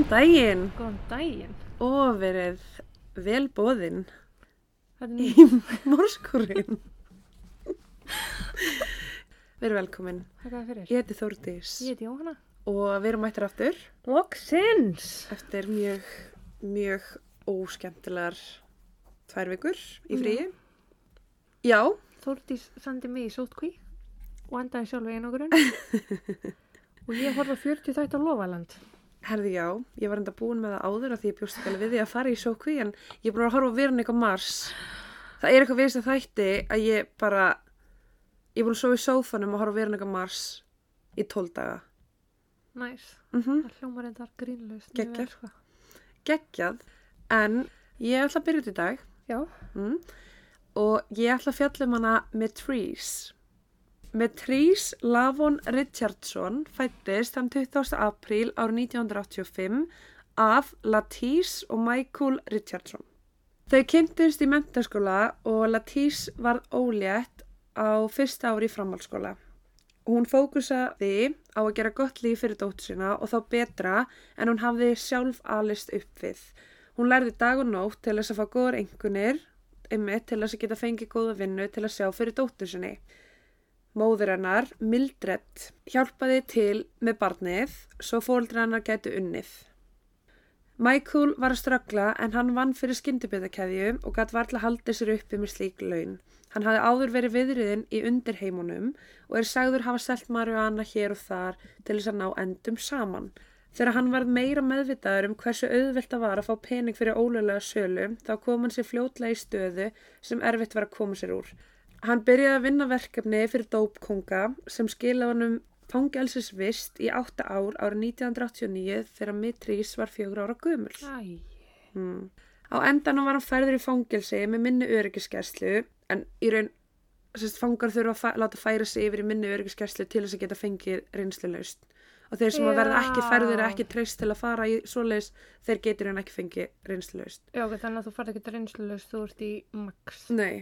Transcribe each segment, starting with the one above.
Góðan daginn Góðan daginn. og verið vel bóðinn Þetta er í morskurinn. Verið velkomin. hvað er það fyrir? Ég heiti Þórdís Ég heiti Jóhanna. og við erum mættir aftur Loksins! eftir mjög, mjög óskemmtilegar tvær vikur í fríi. Já, Þórdís sendi mig í sótkví og endaði sjálf í einogrun. og ég horfði á 40 þætt á Lofaland. Herði já, ég var enda búin með það áður af því ég bjóst ekki alveg við því að fara í sókví en ég er búin að horfa á Veronika Mars. Það er eitthvað við þess að þætti að ég bara, ég er búin að sofa í sófanum og horfa á Veronika Mars í tól daga. Næs. Mm Það hljómar þetta grínlaust. Geggjað. Sko. geggjað en ég ætla að byrja út í dag mm, og ég ætla að fjalla um hana Metrís. Metrís Lavon Richardson fættist þann 20. apríl árið 1985 af Latís og Michael Richardson. Þau kynntust í mentaskóla og Latís varð ólétt á fyrsta ári í framhaldsskóla. Hún fókusaði á að gera gott líf fyrir dóttur sína og þá betra en hún hafði sjálf alist upp við. Hún lærði dag og nótt til þess að fá góður engunir, einmitt til þess að geta fengið góða vinnu til að sjá fyrir dóttur sinni. Móður hennar, Mildred, hjálpaði til með barnið svo fóldra hennar gætu unnið. Michael var að ströggla en hann vann fyrir skyndibjöðakeðju og gæti varla haldið sér uppi með slík laun. Hann hafði áður verið viðriðin í undirheimunum og er sagður hafa selt marihuana hér og þar til þess að ná endum saman. Þegar hann varð meira meðvitaður um hversu auðvelt að var að fá pening fyrir ólega sölu þá kom hann sér fljótlega í stöðu sem erfitt var að koma sér úr. Hann byrjaði að vinna verkefni fyrir dópkonga sem skilaði honum fangelsisvist í átta ár árið 1989 þegar Mitrís var fjögur ára gömul. Æ. Mm. Á endanum var hann færður í fangelsi með minni öryggiskerslu en í raun sérst, fangar þurfa að láta færa sig yfir í minni öryggiskerslu til þess að geta fengið reynslulegst. Og þeir sem að verða ekki Já. færður ekki treyst til að fara í svoleiðis, þeir getur hann ekki fengið reynslulegst. Já, ok, þannig að þú farið ekki reynslulaust, þú ert í max. Nei,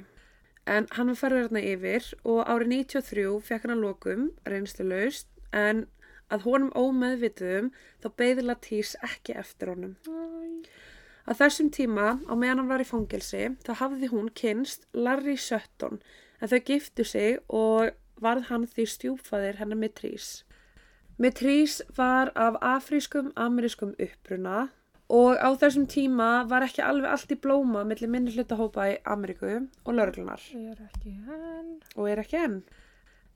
en hann var færður hérna yfir og árið 93 fekk hann að lokum reynslulaust en að honum ómeðvituðum þá beði Latís ekki eftir honum. Æ. Á þessum tíma, á meðan hann var í fangelsi, þá hafði hún kynst Larry Sutton en þau giftu sig og varð hann því stjúpfaðir hennar Mitrís. Mitrís var af afrískum amerískum uppruna og á þessum tíma var ekki alveg allt í blóma millir minni hlutahópa í Ameríku og lauruglunar er og er ekki enn.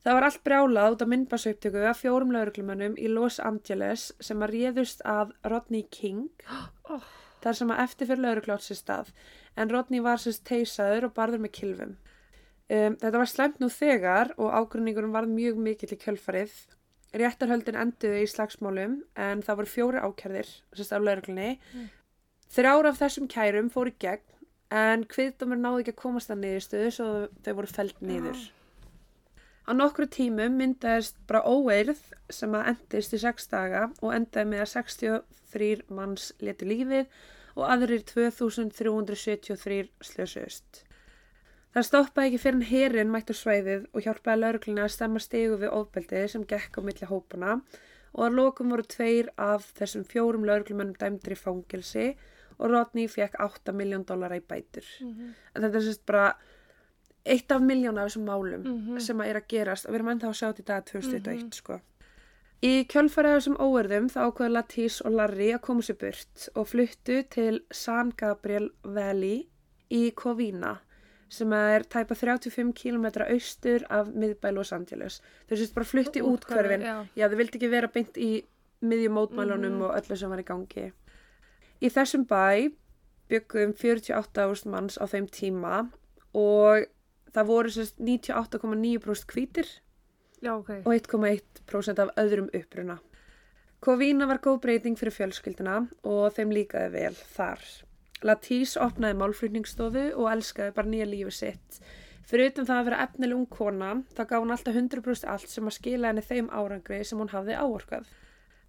Það var allt brjálað út af myndbarsaupptöku af fjórum lauruglumönnum í Los Angeles sem að réðust að Rodney King Oh. þar sem að eftir fyrir lauruglátt sér stað en Rodney var sérst teisaður og barður með kilvum. Um, þetta var slemt nú þegar og ágrunningurum var mjög mikill í kjölfarið. Réttarhöldin enduðu í slagsmálum en það voru fjóri ákærðir sérst af lauruglunni. Mm. Þrjár af þessum kærum fóru gegn en kviðdómur náðu ekki að komast að niðurstöðu svo þau voru feld niður. Á nokkru tímum myndaðist bara óeirð sem að endist í sex daga og endaði með að 63 manns leti lífið og aðrir 2373 slösuðust. Það stoppaði ekki fyrir en herin mættu svæðið og hjálpaði laurugluna að stemma stegu við ofbeldið sem gekk á milli hópuna og að lokum voru tveir af þessum fjórum lauruglumennum dæmdir í fangilsi og Rodney fekk 8 miljón dólara í bætur. Mhm. En þetta er sérst bara eitt af miljón af þessum málum Mhm. sem að er að gerast og við erum ennþá að sjá þetta í dag 2021 Mhm. sko. Í kjölfarið af þessum óerðum þá ákveðu Latís og Larry að koma sér burt og fluttu til San Gabriel Valley í Covina sem er tæpa 35 km austur af miðbæ Los Angeles. Þau sést bara flutti útkverfin. Já. Já, þau vildi ekki vera beint í miðjum mótmælunum Mhm. og öllu sem var í gangi. Í þessum bæ byggum 48.000 manns á þeim tíma og það voru sérst 98,9% hvítir Já, ok. og 1,1% af öðrum uppruna. Kovína var góð breyting fyrir fjölskylduna og þeim líkaði vel þar. Latís opnaði málflutningsstofu og elskaði bara nýja lífi sitt. Fyrir utan það að vera efnileg ung kona, þá gaf hún alltaf 100% allt sem að skila henni þeim árangri sem hún hafði áorkað.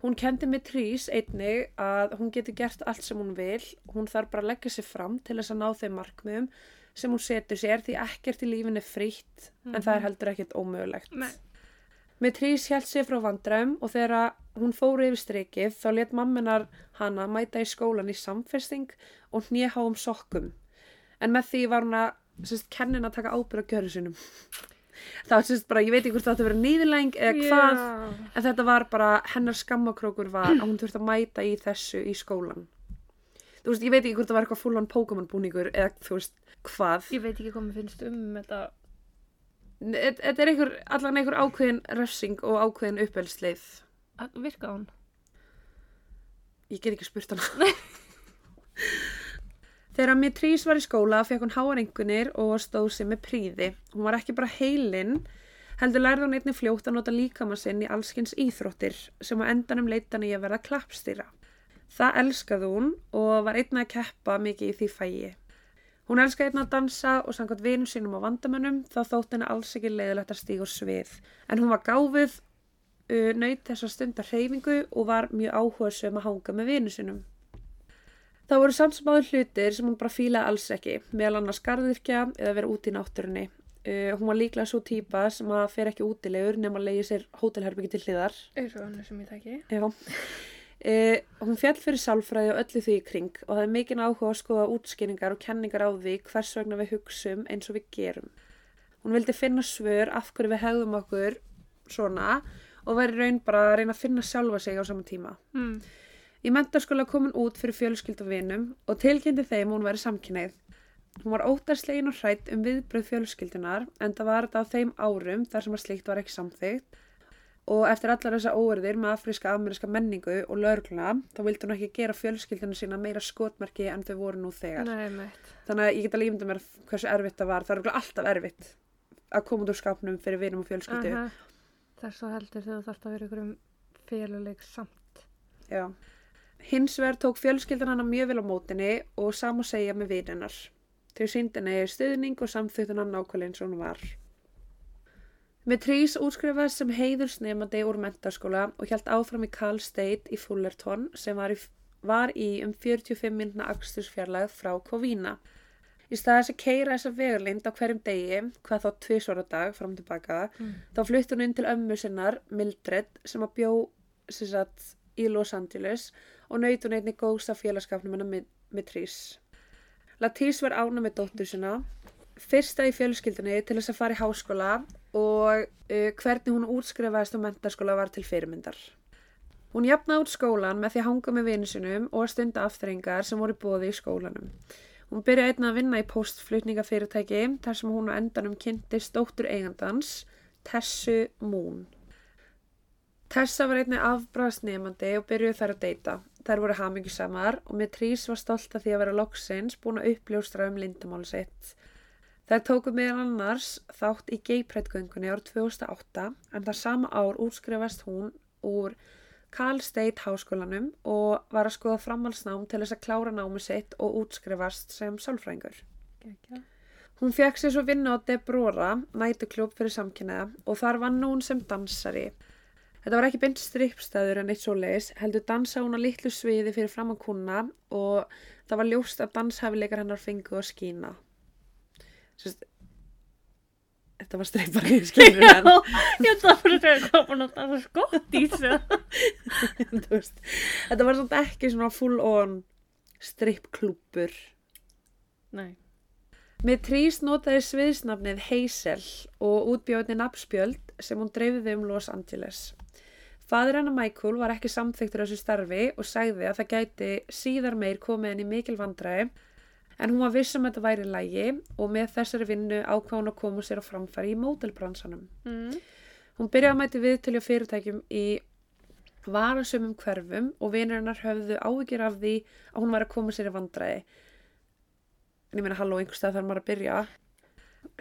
Hún kendi með trís einnig að hún getur gert allt sem hún vil, hún þarf bara að leggja sér fram til þess að ná þeim markmiðum sem hún setur sér því ekkert í lífinu er frítt en það er heldur ekkert ómögulegt. Nei. Með trís held sér frá vandræðum og þegar hún fór yfir strikið þá let mamminar hana mæta í skólan í samfesting og hnéháum sokkum. En með því var hún að, sérst, kennin að taka ábyrð á gjörðu sinum. Það var sérst bara, ég veit ekki hvort það átti að vera nýðilæng eða hvað, en þetta var bara, hennar skammakrókur var að hún þurfti að mæta í þessu í skólan. Þú veist, ég veit ekki hvort það var eitthvað fullan Pokémon búningur eða þú veist, hvað. Ég veit ekki hvað mér finnst um þetta. Þetta er einhver, allan einhver ákveðin refsing og ákveðin uppelsleið. Virka hún? Ég get ekki spurt hana. Þegar Mitrís var í skóla fekk hún háarengunir og stóð sig með príði. Hún var ekki bara heilinn, heldur lærði hún einnig fljótt að nota líkama sinn í allskins íþróttir sem á endanum leitan í að verða klappstýra. Það elskaði hún og var einnig að keppa mikið í því fægi. Hún elskaði einnig að dansa og samkvæmt vinum sínum á vandamönnum þá þótt henni alls ekki leiðilegt að stíga úr svið. En hún var gáfið, uh, naut þess að stunda hreyfingu og var mjög áhugaðsum að hanga með vinum sínum. Það voru samt sem áður hlutir sem hún bara fílaði alls ekki, meðal annars garðirkja eða vera út í náttúrunni. Uh, hún var líklega svo típa sem að fer ekki útilegur nema að leiði sér hótelherbyggi til hliðar. Eins og önnur sem ég þekki. Já. Uh, hún fjall fyrir sálfræði og öllu því í kring og það er mikinn áhuga að skoða útskýringar og kenningar á því hvers vegna við hugsum eins og við gerum. Hún vildi finna svör af hverju við hegðum okkur svona og væri raun bara að reyna að finna sjálfa sig á saman tíma. Mm. Í mentarskóla kom hún út fyrir fjölskyldavinum og tilkynnti þeim hún væri samkynneið. Hún var óttarslegin og hrætt um viðbröð fjölskyldunar en það var þetta á þeim árum þar sem að slíkt var ekki samþygt og eftir allar þessa óverðir með afríska ameríska menningu og lögluna þá vildi hún ekki gera fjölskylduna sína meira skotmarki en þau voru nú þegar. Nei. Þannig að ég get að lífnda mér hversu erfitt það var. Það er alltaf erfitt að koma út úr skapnum fyrir vinum og fjölskyldu. Aha. Það er svo heldur þegar þú þarfst að vera ykkur um féluleik samt. Já. Hins vegar tók fjölskyldan hana mjög vel á mótinni og sam að segja með vininnar. Þau síndi henni stuðning og samþýttu hann eins og hún var. Með trís útskrifaðist sem heiðursnefandi úr mentaskóla og hjælt áfram í Cal State í Fullerton sem var í, var í um 45 minna akstursfjarlæð frá Kovína. Í stað þess að keira þessa vegarlind á hverjum degi, hvað þá tvisvara dag fram tilbaka, Mm. þá flutti hún inn til ömmu sinnar, Mildred, sem að bjó sem sagt, í Los Angeles og naut hún einnig góðs af félagskapnum hennar með, með Trís. Latís var ána með dóttur sinna, fyrsta í fjölskyldunni til þess að fara í háskóla og uh, hvernig hún útskrifaðist á mentaskóla var til fyrirmyndar. Hún jafnaði út skólan með því að hanga með vinu sinum og stunda afþrengar sem voru bóði í skólanum. Hún byrjaði einnig að vinna í postflutningafyrirtæki þar sem hún á endanum kynntist dóttur eigandans, Tessu Moon. Tessa var einnig afbræðsnefandi og byrjuði þær að deyta. Þær voru hamingjusamar og með trís var stolt að því að vera loksins búin að uppljóstra um lindamáli sitt. Þær tóku meðal annars þátt í geiprætgöngunni ár 2008 en það sama ár útskrifast hún úr Cal State háskólanum og var að skoða framhalsnám til þess að klára námi sitt og útskrifast sem sálfrængur. Hún fekk sér svo vinna á Debrora, nætukljóp fyrir samkynniða og þar vann hún sem dansari. Þetta var ekki beint strippstæður en eitt svo leis, heldur dansa hún á litlu sviði fyrir fram á kuna og það var ljóst að danshafileikar hennar fengu að skína. Sérst, þetta var strippari, skilur henn. Ég þarf bara að segja hvað búin að það er skott í þessu. Þetta var svona ekki svona full on strippklúpur. Nei. Með trís notaði sviðsnafnið Hazel og útbjóðinni nafnspjöld sem hún dreifði um Los Angeles. Fadur hennar Michael var ekki samþyktur á þessu starfi og sagði að það gæti síðar meir komið henni mikil vandræði en hún var viss um að þetta væri lægi og með þessari vinnu ákvað hún að koma sér á framfæri í mótelbransanum. Mm. Hún byrjaði að mæti viðtölu fyrirtækjum í varasumum hverfum og vinur hennar höfðu áhyggjur af því að hún var að koma sér í vandræði. En ég meina, halló, einhvers stað þarf maður að byrja.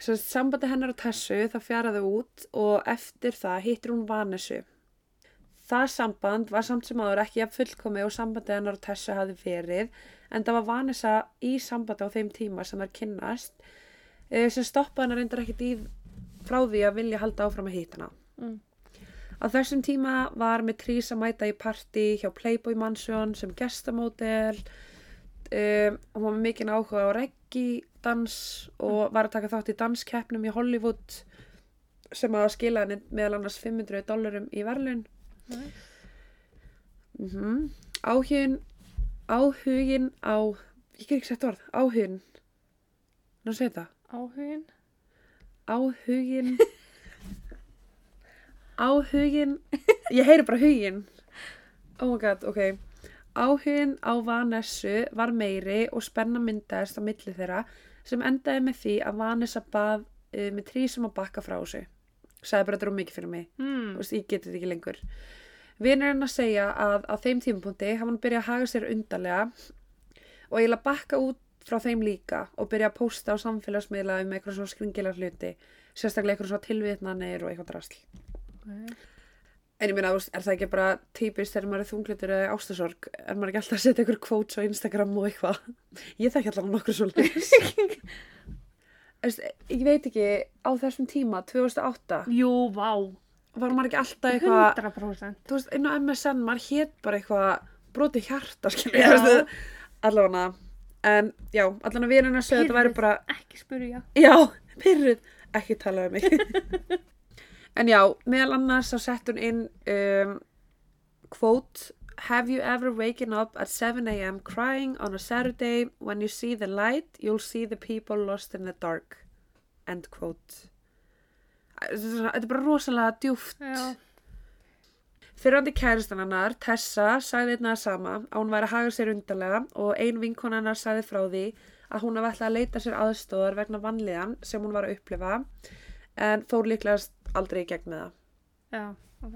Svo sambandi hennar og Tessu það fjaraði út og eftir það hittir hún Vanessu. Það samband var samt sem áður ekki jafn fullkomi og sambandi hennar og Tessu hafi verið en það var Vanessa í sambandi á þeim tíma sem þær kynnast eh, sem stoppaði hennar reyndar ekkert í frá því að vilja halda áfram að hitta hana. Mm. Á þessum tíma var með trís að mæta í partí hjá Playboy Mansion sem gestamódel. Um, hún var mikinn áhuga á reggi dans og var að taka þátt í danskeppnum í Hollywood. sem að skila henni meðal annars 500 dólarum í verðlun Mm áhugin áhugin á ég get ekki sett orð, áhugin ná segja þetta Áhugin. áhugin áhugin ég heyri bara hugin oh my god, ok. Áhugin á Vanessu var meiri og spenna myndaðist á milli þeirra sem endaði með því að Vanessa bað uh, með trísum að bakka frá þessu sagði bara þetta er of mikið fyrir mig Mm. Veist, ég geti þetta ekki lengur vinur henn að segja að á þeim tímapunkti hafa hann byrjað að haga sér undarlega og eiginlega bakka út frá þeim líka og byrja að pósta á samfélagsmiðla um eitthvað svona skringilega hluti sérstaklega eitthvað svona tilvitnanir og eitthvað drasl Okay. en ég veist, er það ekki bara típist þegar maður er þunglutur eða ástasorg er maður ekki alltaf að setja eitthvað quotes á Instagram og eitthvað ég þekki alltaf nokkur svo leis ég veit ekki á þessum tíma, 2008 Jú, vá. var maður ekki alltaf eitthvað 100%. þú veist, inn á MSN, maður hétt bara eitthvað broti hjarta, skilja allavega, en já, allavega vinuna sögðu þetta væri bara, Ekki spyrja. já, pyrruð ekki tala um mig en já, meðal annars þá sett hún inn um, quote Have you ever waken up at 7 a.m. crying on a Saturday when you see the light, you'll see the people lost in the dark end quote Þetta er bara rosalega djúft Já. Fyrrandi kæristan hennar, Tessa, sagði einna það sama að hún væri að haga sér undarlega og ein vinkona hennar sagði frá því að hún hafði ætlað að leita sér aðstóðar vegna vanlíðan sem hún var að upplifa en fór líklegast aldrei í gegn með það. Já, ok.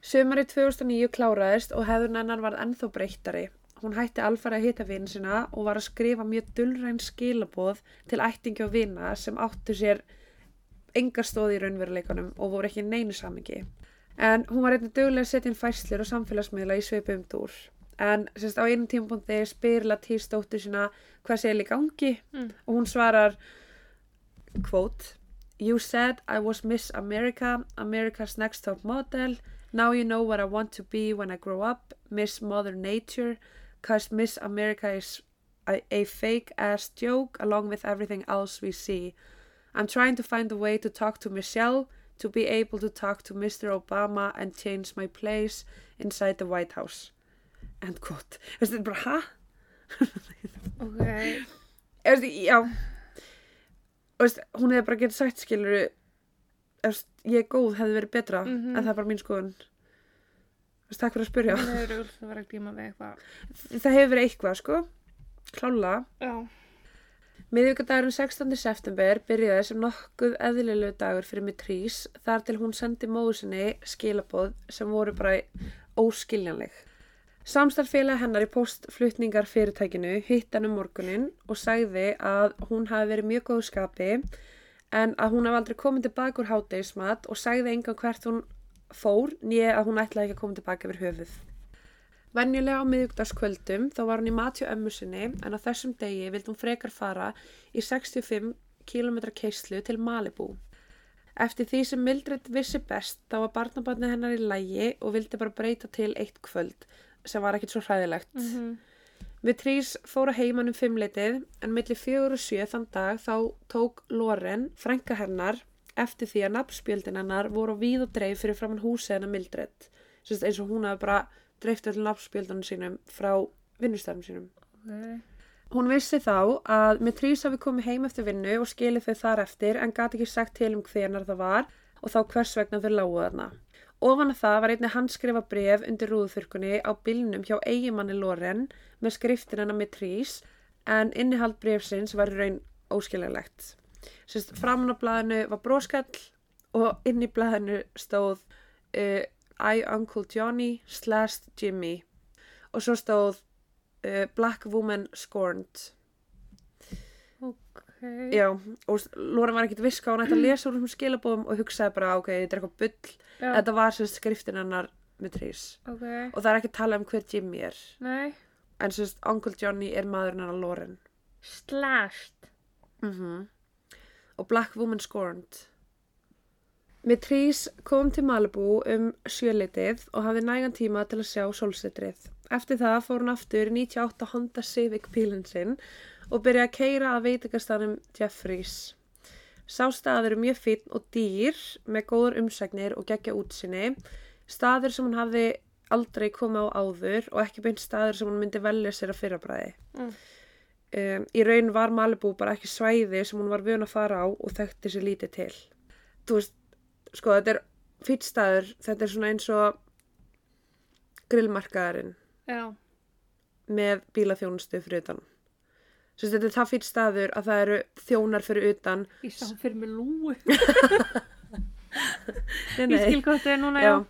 Sumari 2009 kláraðist og hefðun hennar varð ennþá breyttari. Hún hætti alfæri að hitta vinn sína og var að skrifa mjög dullræn skilaboð til ættingi og vina sem áttu sér enga stóð í raunveruleikunum og voru ekki neinu samingi. En hún var einnig duglega að setja inn fæslur og samfélagsmiðla í svipum dúr. En sérst á einu tímapunkti spyr Latís dóttur sína hvað sé í gangi Mm. og hún svarar quote You said I was Miss America, America's next top model Now you know what I want to be when I grow up, Miss Mother Nature, cause Miss America is a, a fake ass joke along with everything else we see. I'm trying to find a way to talk to Michelle, to be able to talk to Mr. Obama and change my place inside the White House. End quote. Þetta er bara, hæ? Ok. Þú veist, já Þú veist, hún hefði bara getið sagt skiluru veist, ég er góð hefði verið betra Mhm. en það er bara mín skoðun Þú veist, takk fyrir að spyrja það hefur verið eitthvað sko klála Já. miðvikudagurinn 16. september byrjaði sem nokkuð eðlilegu dagur fyrir Mitrís þar til hún sendi móðu sinni skilaboð sem voru bara óskiljanleg Samstarfélag hennar í postflutningar fyrirtækinu hitt hann um morgunin og sagði að hún hafi verið mjög góðu skapi en að hún hafi aldrei komið tilbaka úr hátegismat og sagði engan hvert hún fór nýja að hún ætlaði ekki að koma tilbaka yfir höfuð. Venjulega á miðugdagskvöldum þá var hún í matju ömmu sinni en á þessum degi vildi hún frekar fara í 65 km keislu til Malibu. Eftir því sem Mildred vissi best þá var barnabarni hennar í lægi og vildi bara breyta til eitt kvöld sem var ekkit svo hræðilegt. Mm -hmm. Mitrís fór að heiman um fimmleitið en milli fjögur og sjö þann dag þá tók Loren, frænka hennar, eftir því að nafnspjöldin hennar voru á víð og dreif fyrir framann húsið hennar Mildred. Sérst eins og hún hafi bara dreift öll nafnspjöldunum sínum frá vinnustæðum sínum. Ok. Hún vissi þá að Mitrís hafi komið heim eftir vinnu og skilið þau þar eftir en gati ekki sagt til um hvenar það var og þá hvers vegna þau lágu þarna. Ofan að það var einnig handskrifa bref undir rúðuþurkunni á bylnum hjá eigimanni Loren með skriftin hennar Mitrís en innihald brefsins var raun óskiljanlegt. Sérst, framan á blaðinu var bróskall og inn í blaðinu stóð uh, I Uncle Johnny slash Jimmy og svo stóð uh, Black Woman Scorned. Ok. Já, og Loren var ekkit viss hvað hún ætti að lesa úr þessum skilabóðum og hugsaði bara, ok, þetta er eitthvað bull. Já. Þetta var sérst skriftin hennar Mitrís. Ok. Og það er ekki að tala um hver Jimmy er. Nei. En sérst, Uncle Johnny er maðurinn hennar Loren. Slashed. Mm Og Black Woman Scorned. Mitrís kom til Malibu um sjöleitið og hafði nægan tíma til að sjá sólsetrið. Eftir það fór hún aftur í 98 Honda Civic bílinn sinn og byrjaði að keira að veitingastanum Jeffries. Sá staður er mjög fínn og dýr með góður umsagnir og geggja útsinni. Staður sem hún hafði aldrei komið á áður og ekki beint staður sem hún myndi velja sér að fyrrabræði. Mm. Um, í raun var Malibu bara ekki svæði sem hún var vön að fara á og þekkti sér lítið til. Þú veist, sko þetta er fýtt staður, þetta er svona eins og grillmarkaðarinn Já. með bílaþjónustu fyrir utan. Svo þetta er það fýtt staður að það eru þjónar fyrir utan. Ég sá fyrir mig lúu. Nei, Ég skil hvað þetta er núna, já. já.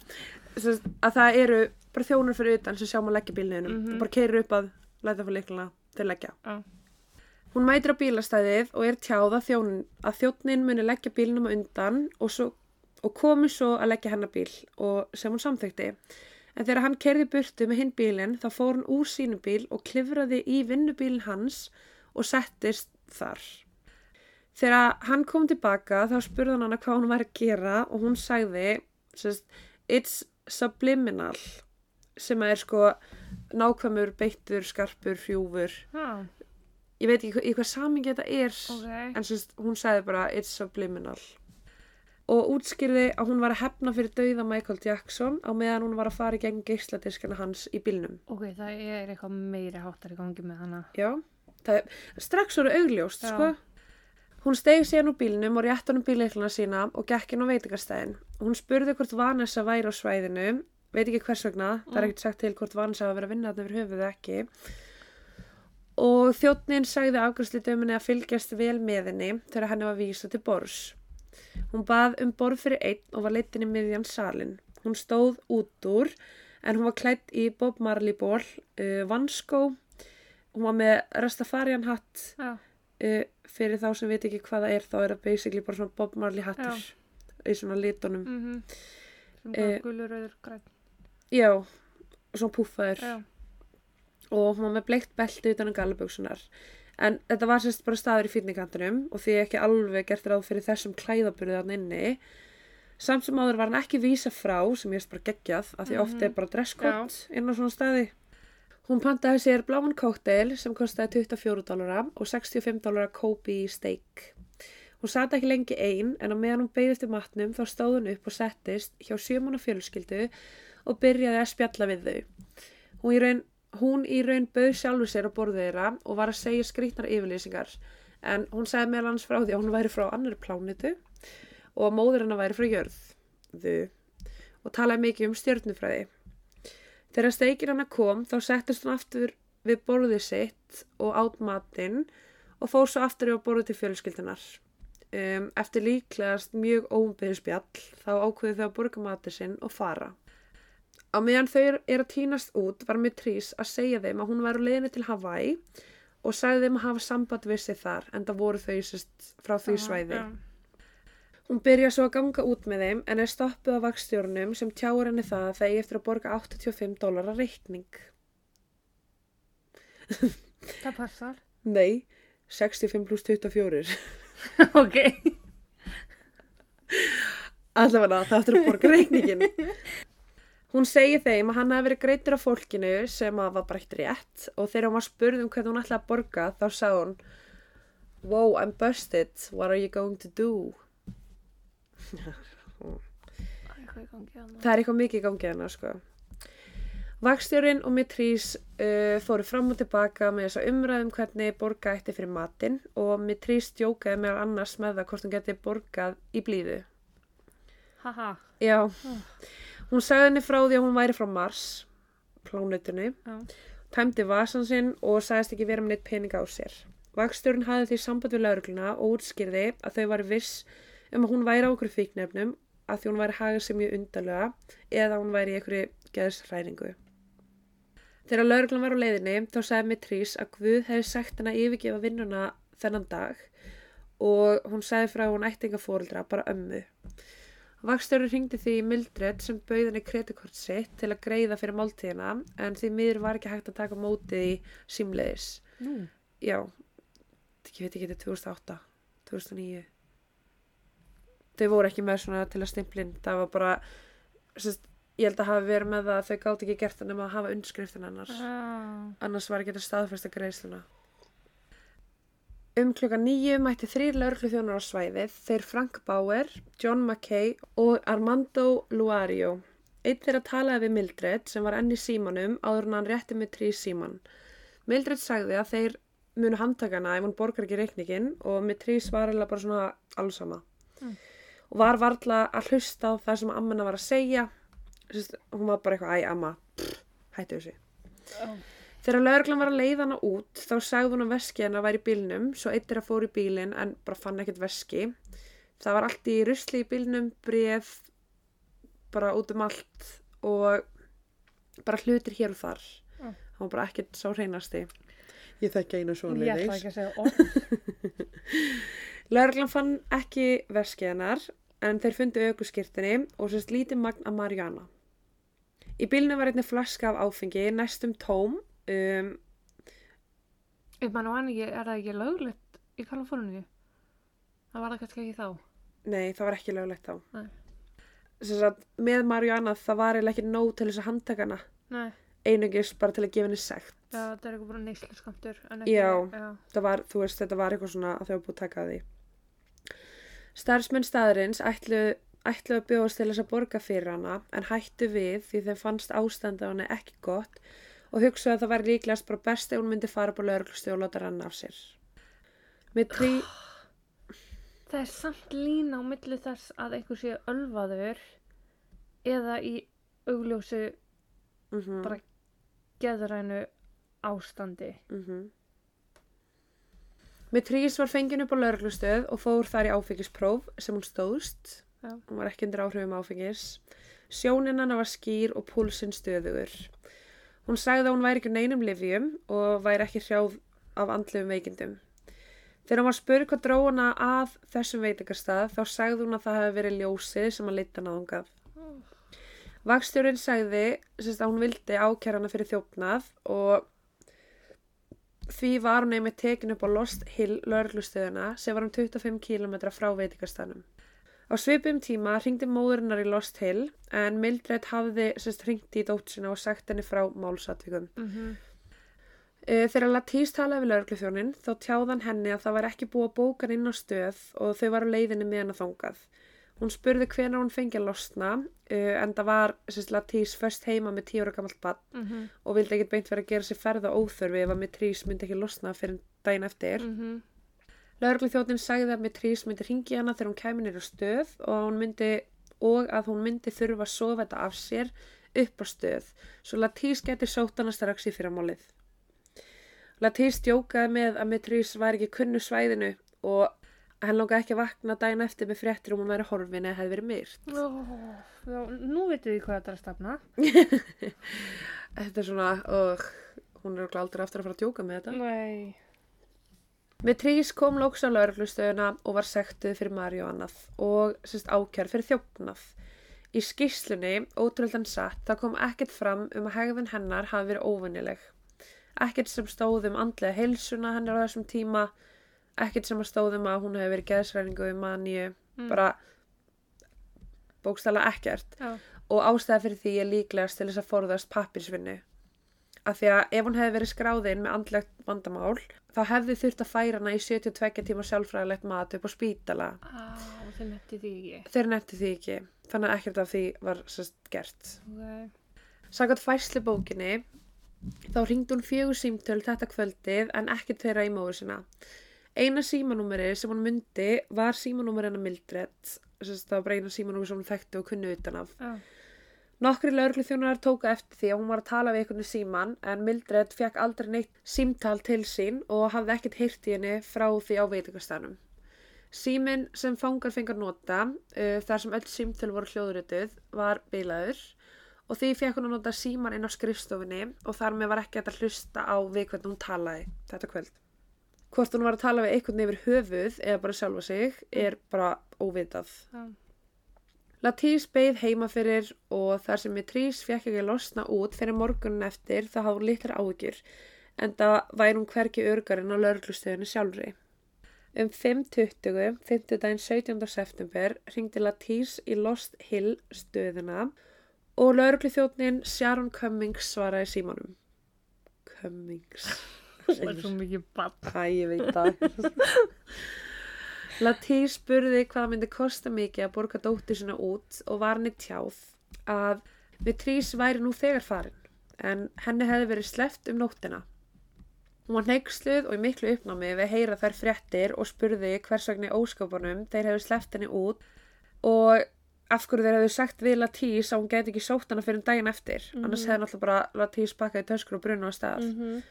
Svo að það eru bara þjónar fyrir utan sem sjá maður leggja bílniðinum Mhm. og bara keirir upp að læta fyrir leikluna til leggja. Já. Hún mætir á bílastæðið og er tjáð að, þjón, að þjónnin muni leggja bílnum undan og, svo, og komi svo að leggja hennar bíl og sem hún samþykti. En þegar hann kerði burtu með hinn bílinn þá fór hún úr sínu bíl og klifraði í vinnubílinn hans og settist þar. Þegar hann kom tilbaka þá spurði hann hvað hún væri að gera og hún sagði it's subliminal sem er sko nákvæmur, beittur, skarpur, hrjúfur Já, ég veit ekki í hvað samingi þetta er ok. en sérst, hún sagði bara it's subliminal og útskýrði að hún var að hefna fyrir dauða Michael Jackson á meðan hún var að fara í gegn geisladiskana hans í bílnum Ok, það er eitthvað meiri háttar í gangi með hana. já, það strax voru augljóst Já. sko Hún steig síðan úr bílnum og rétt hann um bíleikluna sína og gekk inn á veitingastæðin. Hún spurði hvort Vanessa væri á svæðinu, veit ekki hvers vegna, það er Mm. ekkert sagt til hvort Vanessa hafa verið að vinna þarna yfir höfuðu ekki. Og þjóttnin sagði afgræslitöminni að fylgjast vel með henni þegar henni var vísa til bors. Hún bað um borð fyrir einn og var leitin í miðjan salin. Hún stóð út úr en hún var klætt í Bob Marley ból, uh, vanskó, hún var með Rastafarian hatt Já, uh, fyrir þá sem veit ekki hvað það er þá er það basically bara svona Bob Marley hattur í svona litunum. Mhm. Sem Eh, bara gulur, rauður, græn. já, svona púffaður. Já, og hún var með bleikt belti utan um gallaböksunar en þetta var sérst bara staður í fýtningantunum og því ekki alveg gert ráð fyrir þessum klæðaburði þarna inni. Samt sem áður var hann ekki vísa frá sem ég erst bara geggjað af því Mhm. oft er bara dresskott inn á svona staði hún pantaði sér bláan kóktel sem kostaði 24 dólara og 65 dólara Kobe steak Hún sat ekki lengi ein en á meðan hún beigði eftir matnum þá stóð hún upp og settist hjá sjömanna fjölskyldu og byrjaði að spjalla við þau. Hún í raun, hún í raun bauð sjálfur sér á borðið þeirra og var að segja skrýtnar yfirlýsingar en hún sagði meðal hans frá því að hún væri frá annar plánitu og að móður hennar væri frá jörðu og talaði mikið um stjörnufræði. Þegar steikir hennar kom þá settist hún aftur við borðið sitt og átt matinn og fór svo aftur á borðið til fjölskyldunar. Um, eftir líklegast mjög óumbyggðu spjall þá ákveðu þau að borga matur sinn og fara. Á meðan þau er að týnast út var Mitrís að segja þeim að hún var á leiðinni til Hawaii og sagði þeim að hafa samband við sig þar en það voru þau sérst frá því svæði. Já. Hún byrja svo að ganga út með þeim en er stoppuð á vakstjórnum sem tjáur henni það að það eigi eftir að borga 85 dólar reikning. Það passar. Nei, 65 pluss 24. ok. Allavega það eftir að borga reikningin. Hún segir þeim að hann hafi verið greitur af fólkinu sem að var bara eitt rétt og þegar hún var spurð um hvernig hún ætlaði að borga þá sagði hún Wow, I'm busted. What are you going to do? Eitthvað í gangi hana. Það er eitthvað mikið í gangi hérna, sko. Vakstjórin og Mitrís uh, fóru fram og tilbaka með þessa umræðum hvernig borga ætti fyrir matinn og Mitrís djókaði meðal annars með það hvort hún geti borgað í blíðu. Haha. Já, hún sagði henni frá því að hún væri frá Mars, plánutunni, Já. tæmdi vasan sinn og sagðist ekki vera með neitt pening á sér. Vakstjórn hafði því samband við laurugluna og útskýrði að þau var viss um að hún væri á okkur fíknefnum að því hún væri hagað sem mjög undarlega eða hún væri í einhverju geðsræningu. Þegar lauruglan var á leiðinni þá sagði Mitrís að Guð hefði sagt henni að yfirgefa vinnuna þennan dag og hún sagði frá hún ætti enga fóreldra, bara ömmu. Vakstjórun hringdi því Mildred sem bauð henni kreditkort sitt til að greiða fyrir máltíðina en því miður var ekki hægt að taka mótið í símleiðis. Nú. Já, ég veit ekki, þetta er 2008, 2009. Þau voru ekki með svona til að stimplinn, það var bara, sérst, ég held að hafa verið með það að þau gátt ekki gert nema að hafa undskriftin annars. Ah. Annars var ekki þetta staðfesta greiðsluna. Um klukka nýju mætti þrýr laurugluþjónar á svæðið, þeir Frank Bauer, John McKay og Armando Luario. Eitt þeirra talaði við Mildred sem var enn í símanum áður en hann rétti með trí síman. Mildred sagði að þeir munu handtakana ef hún borgar ekki reikningin og með trí svarilega bara svona alls sama. Mm. Og var varla að hlusta á það sem ammana var að segja. Sist, hún var bara eitthvað, æ, amma, pff, hættu þessu. Oh. Þegar lauruglan var að leiða hana út þá sagði hún að veski hennar væri í bílnum svo eitt er að fór í bílinn en bara fann ekkert veski. Það var allt í rusli í bílnum, bref, bara út um allt og bara hlutir hér og þar. Mm. Það var bara ekkert sá hreinasti. Ég þekki einu svo Ég ætla ekki að segja orð. Lauruglan fann ekki veski hennar en þeir fundu aukuskirtinni og sérst lítið magn af Mariana. Í bílnum var einnig flaska af áfengi, næstum tóm, um, Ég man nú hann ekki, er það ekki löglegt í Kaliforníu? Það var það kannski ekki þá. Nei, það var ekki löglegt þá. Nei. Sagt, með Mariana það var ekki nóg til þess að handtaka hana. Nei, Einungis bara til að gefa henni sekt. já, það er eitthvað bara neyslu skamtur. Já. já. Það var, þú veist, þetta var eitthvað svona að þau var búið að taka af því. Starfsmenn staðarins ætlu, ætlu að bjóðast til þess að borga fyrir hana en hættu við því þeim fannst ástandi á henni ekki gott og hugsaðu að það væri líklegast bara best ef hún myndi fara på lögreglusti og láta rann af sér. Með trí... Það er samt lína á milli þess að einhver sé ölvaður eða í augljósu Mm bara geðrænu ástandi. Mm Með trís var fengin upp á lauruglustöð og fór þar í áfengispróf sem hún stóðst. Já. Hún var ekki undir áhrifum áfengis. Sjónin hana var skýr og púlsinn stöðugur. Hún sagði að hún væri ekki neinum livjum og væri ekki hrjáð af andlefum veikindum. Þegar hún var spurð hvað dró hana að þessum veitingarstað þá sagði hún að það hefði verið ljósið sem að leita náðungað. Vakstjórinn sagði að hún vildi ákæra hana fyrir þjófnað og því var hún einmitt tekin upp á Lost Hill lögreglustöðuna sem var um 25 km frá veitingastanum. Á svipum tíma ringdi móðurinnar í Lost Hill en Mildred hafði sérst ringt í dótt sína og sagt henni frá málsatvikum. Mm Uh, þegar Latís talaði við lögregluþjónin þá tjáðan henni að það var ekki búið að bóka inn á stöð og þau var á leiðinni með hann að þangað. Hún spurði hvenær hún fengi að losna uh, en það var Latís först heima með tíu ára gamalt bann -hmm. og vildi ekkert beint vera að gera sér ferða óþörfi ef að Mitrís myndi ekki losna fyrir daginn eftir. Mm -hmm. Lögregluþjónin sagði að Mitrís myndi ringi hana þegar hún kæmi nýr á stöð og, myndi, og að hún myndi þurfa að sofa þetta af sér upp á stöð svo Latís geti sótt hana strax í fyrramálið. Latís djókaði með að Mitrís var ekki kunnu svæðinu og hann langaði ekki að vakna daginn eftir með fréttir um að vera horfin eða hefði verið myrt. oh, Nú veitum við hvað þetta er að stafna. Þetta er svona, og hún er aldrei aftur að fara að djóka með þetta. Nei. Mitrís kom lóks á lauruglustöðuna og var sektuð fyrir Mari og annað og sérst ákjær fyrir þjófnað. Í skýrslunni, ótrúldan satt, það kom ekkert fram um að hegðun hennar hafi verið óvinnileg. Ekkert sem stóð um andlega heilsuna hennar á þessum tíma, ekkert sem að stóð um að hún hefði verið geðsræningu við maníu, Mm. bara bókstæla ekkert Já. og ástæða fyrir því er líklegast til þess að forðast pappirsvinnu. Af því að ef hún hefði verið skráðinn með andlegt vandamál, þá hefði þurft að færa hana í 72 tíma sjálfræðilegt mat upp á spítala. Á, þeim hætti því ekki. Þeir nefndi því ekki, þannig að ekkert af því var sérst gert. Ok. Sagat fæsli bókinni, þá ringdi hún fjögur símtöl þetta kvöldið en ekkert þeirra í móður sinna. Eina símanúmeri sem hún myndi var símanúmeri hennar Mildred, það var bara eina símanúmeri sem hún þekkti og kunni utan af. Já. Nokkri lauruglu þjónar tóka eftir því að hún var að tala við einhvern síman en Mildred fekk aldrei neitt símtal til sín og hafði ekkert heyrt í henni frá því á veitingastanum. Símin sem fangar fengar nota, uh, þar sem öll símtöl voru hljóðrituð, var bilaður og því fekk hún að nota síman inn á skrifstofinni og þar með var ekki að hlusta á við hvernig hún talaði þetta kvöld. Hvort hún var að tala við einhvern yfir höfuð eða bara sjálfa sig er bara óvitað. Já. Latís beið heima fyrir og þar sem Mitrís fekk ekki að losna út fyrir morgunin eftir það hafði litlar áhyggjur en það væri hún hverki örgarinn á lauruglustöðinu sjálfri. Um 5.20, 5. daginn 17. september, ringdi Latís í Lost Hill stöðina og laurugluþjóðnin Sharon Cummings svaraði símanum. Cummings. Það er svo mikið bann. Æ, ég veit það. Latí spurði hvað það myndi kosta mikið að borga dóttir sinna út og var henni tjáð að Mitrís væri nú þegar farin en henni hefði verið sleppt um nóttina. Hún var neyksluð og í miklu uppnámi við heyra þær fréttir og spurði hvers vegna í óskapunum þeir hefði sleppt henni út og af hverju þeir hefði sagt við Latís að hún geti ekki sótt hana fyrir daginn eftir. Annars hefði náttúrulega bara Latís bakað í töskur og brunna á stað. Mm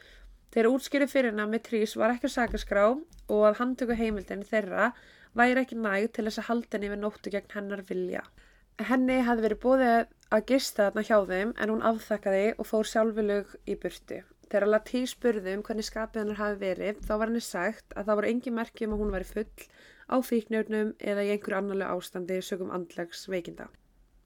Þeir útskýri fyrir hennar með trís var ekki á sakaskrá og að handtöku heimildin þeirra væri ekki næg til þess að halda henni við nóttu gegn hennar vilja. Henni hafði verið bóðið að gista þarna hjá þeim en hún afþakkaði og fór sjálfurlög í burtu. Þegar Latí spurði um hvernig skapið hennar hafi verið þá var henni sagt að það voru engin merki um að hún væri full á fíknjörnum eða í einhverju annarlega ástandi sögum andlegs veikinda.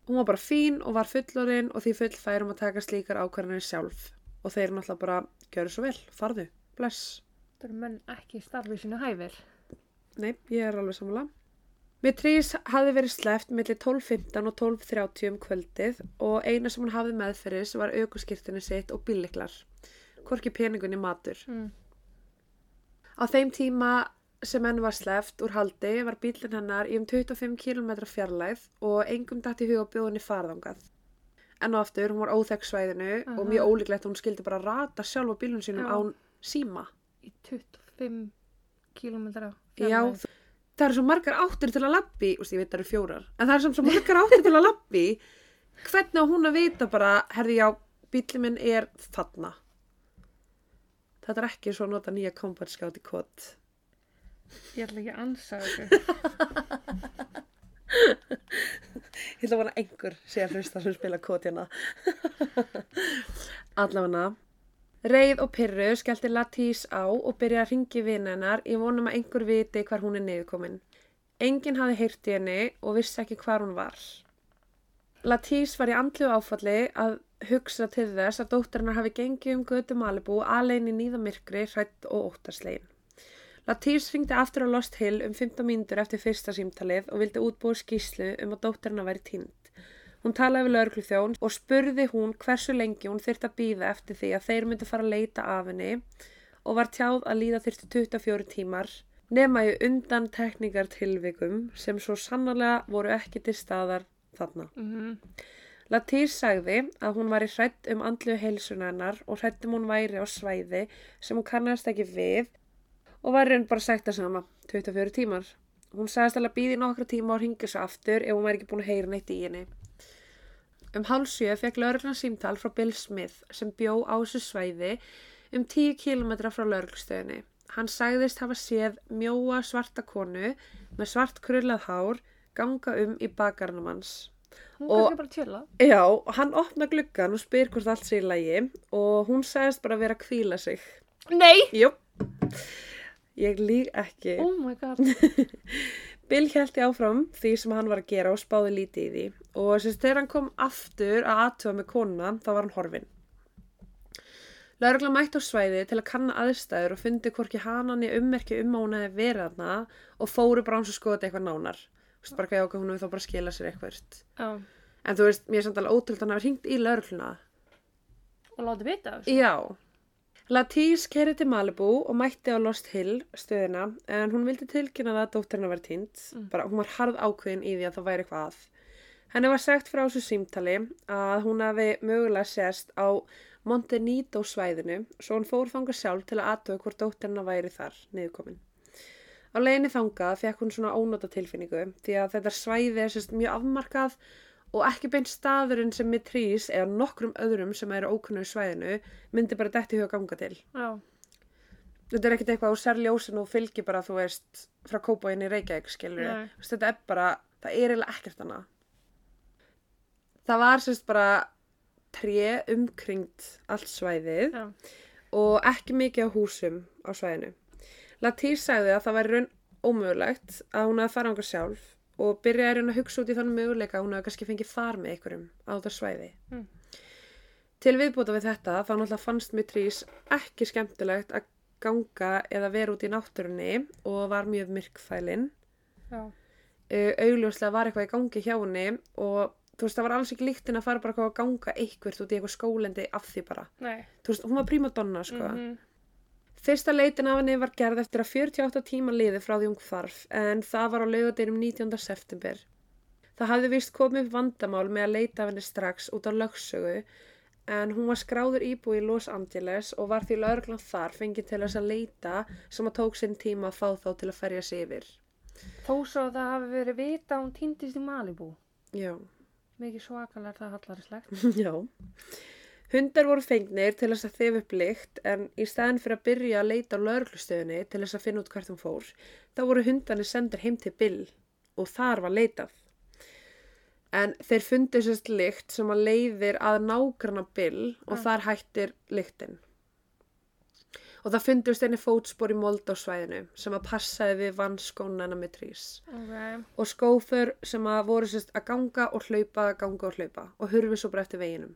Hún var bara fín og var fullorinn og því full færum að taka slíkar ákvarðanir sjálf og þeir náttúrulega bara gjöru svo vel, farðu, bless. Það eru menn ekki starfið sínu hæfir. Nei, ég er alveg samanlega. Mitrís hafði verið sleppt millir 12.15 og 12.30 um kvöldið og eina sem hún hafði meðferðis var aukuskirtinu sitt og bíliklar. Hvorki peningunni matur. Mm. Á þeim tíma sem henn var sleppt úr haldi var bílinn hennar í um 25 km fjarlæð og engum dætt í huga bjóðinni farðangað. En og aftur, hún var óþekk svæðinu og Aha. mjög ólíklegt hún skildi bara rata sjálf á bílun sínum Já. án síma. Í 25 kilometra. Já, það eru svo margar áttir til að úst, ég veit það eru fjórar, en það samt svo margar áttir til að labbi, hvernig á hún að vita bara, herði já, bílinn minn er þarna. Þetta er ekki svo að nota nýja kompartskátt í kott. Ég ætla ekki að ansa þessu. Ég ætla að vona einhver sé að hlusta sem spila kott hérna. Allavega, reið og pyrru skellti Latís á og byrjaði að ringi vinn hennar í vonum að einhver viti hvar hún er niðurkomin. Enginn hafði heyrt í henni og vissi ekki hvar hún var. Latís var í andlu áfalli að hugsa til þess að dótturinnar hafi gengið um götu Malibu alveg í nýðamirkri, hrætt og óttarslegin. Latís ringdi aftur á Lost Hill um 15 mínútur eftir fyrsta símtalið og vildi útbúa skýslu um að dótturinnar væri tínd. Hún talaði við lögregluþjón og spurði hún hversu lengi hún þyrfti að býða eftir því að þeir myndi fara að leita af henni og var tjáð að líða þyrfti 24 tímar nema í undan tekníkar tilvikum sem svo sannarlega voru ekki til staðar þarna. Mm Latís sagði að hún væri hrætt um andlu heilsuna hennar og hrætt um hún væri á svæði sem hún kannast ekki við og var raun bara sagt það sama, 24 tímar. Hún sagðist alveg að býði nokkra tíma og ringi svo aftur ef hún væri ekki búin að heyra neitt í henni. Um hálsjö fekk lauruglan símtal frá Bill Smith sem bjó á þessu svæði um 10 km frá lauruglustöðinni. Hann sagðist hafa séð mjóa svarta konu með svart krullað hár ganga um í bakarnum hans. Hún kannski bara tjöla. Já, hann opna gluggan og spyr hvort allt sé í lagi og hún sagðist bara vera að kvíla sig. Nei! Jú, ég lík ekki. Oh my god. Bill held í áfram því sem hann var að gera og spáði lítið í því og sérst þegar hann kom aftur að aðtöfa með konuna þá var hann horfinn. Lörgla mætti á svæði til að kanna aðstæður og fundi hvorki hanan í ummerki um að hún hefði verið hana og fóru bara hans að skoða þetta eitthvað nánar. Þú veist bara ekki ákveð hún hefur þá bara skilað sér eitthvað. Já. En þú veist, mér er samt alveg ótrúld að hann hafi hringt í lörgluna. Og láti vita þessu. Já. Latís kerið til Malibu og mætti á Lost Hill stöðina en hún vildi tilkynna það að dóttirina var týnd. Bara hún var harð ákveðin í því að það væri eitthvað að. Henni var sagt frá þessu símtali að hún hafi mögulega sérst á Montenito svæðinu svo hún fór þangað sjálf til að aðtöða hvort dóttirina væri þar niðurkomin. Á leiðinni þangað fekk hún svona ónóta tilfinningu því að þetta svæði er sérst mjög afmarkað og ekki beint staðurinn sem Mitrís eða nokkrum öðrum sem eru ókunnu í svæðinu myndi bara detti huga ganga til. Já. Þetta er ekkert eitthvað á sérljósin og fylgir bara, þú veist, frá Kópáinni í Reykjavík, skilur. Þetta er bara, það er eiginlega ekkert annað. Það var sérst bara tré umkringt allt svæðið Já. og ekki mikið á húsum á svæðinu. Latís sagði að það væri raun ómögulegt að hún hefði farað ángar sjálf og byrjaði að reyna að hugsa út í þann möguleika að hún hefði kannski fengið far með einhverjum á þetta svæði. Mm. Til viðbúta við þetta þá náttúrulega fannst mér trís ekki skemmtilegt að ganga eða vera út í náttúrunni og var mjög myrkfælin. Uh, augljóslega var eitthvað í gangi hjá henni og þú veist það var alls ekki líktinn að fara bara að ganga eitthvað út í eitthvað skólendi af því bara. Nei. Þú veist, hún var prímadonna sko. Mhm. Fyrsta leitin af henni var gerð eftir að 48 tíma liði frá því hún hvarf en það var á laugadeinum 19. september. Það hafði vist komið vandamál með að leita af henni strax út á lögsögu en hún var skráður íbúi í Los Angeles og var því lauruglan þar fengið til þess að leita sem að tók sinn tíma að fá þá til að ferja sig yfir. Þó svo að það hafi verið vita að hún týndist í Malibu. Já. Mikið svakalega það hallarislegt. Já. Hundar voru fengnir til þess að þeif upp lykt en í staðin fyrir að byrja að leita á lauruglustöðunni til þess að finna út hvert hún fór, þá voru hundarnir sendir heim til Bill og þar var leitað. En þeir fundu sérst lykt sem að leiðir að nágrana Bill og Ah. þar hættir lyktin. Og það fundust einni fótspor í mold á svæðinu sem að passaði við vannskónana með trís Ok. og skófur sem að voru sérst að ganga og hlaupa, ganga og hlaupa og hurfi svo bara eftir veginum.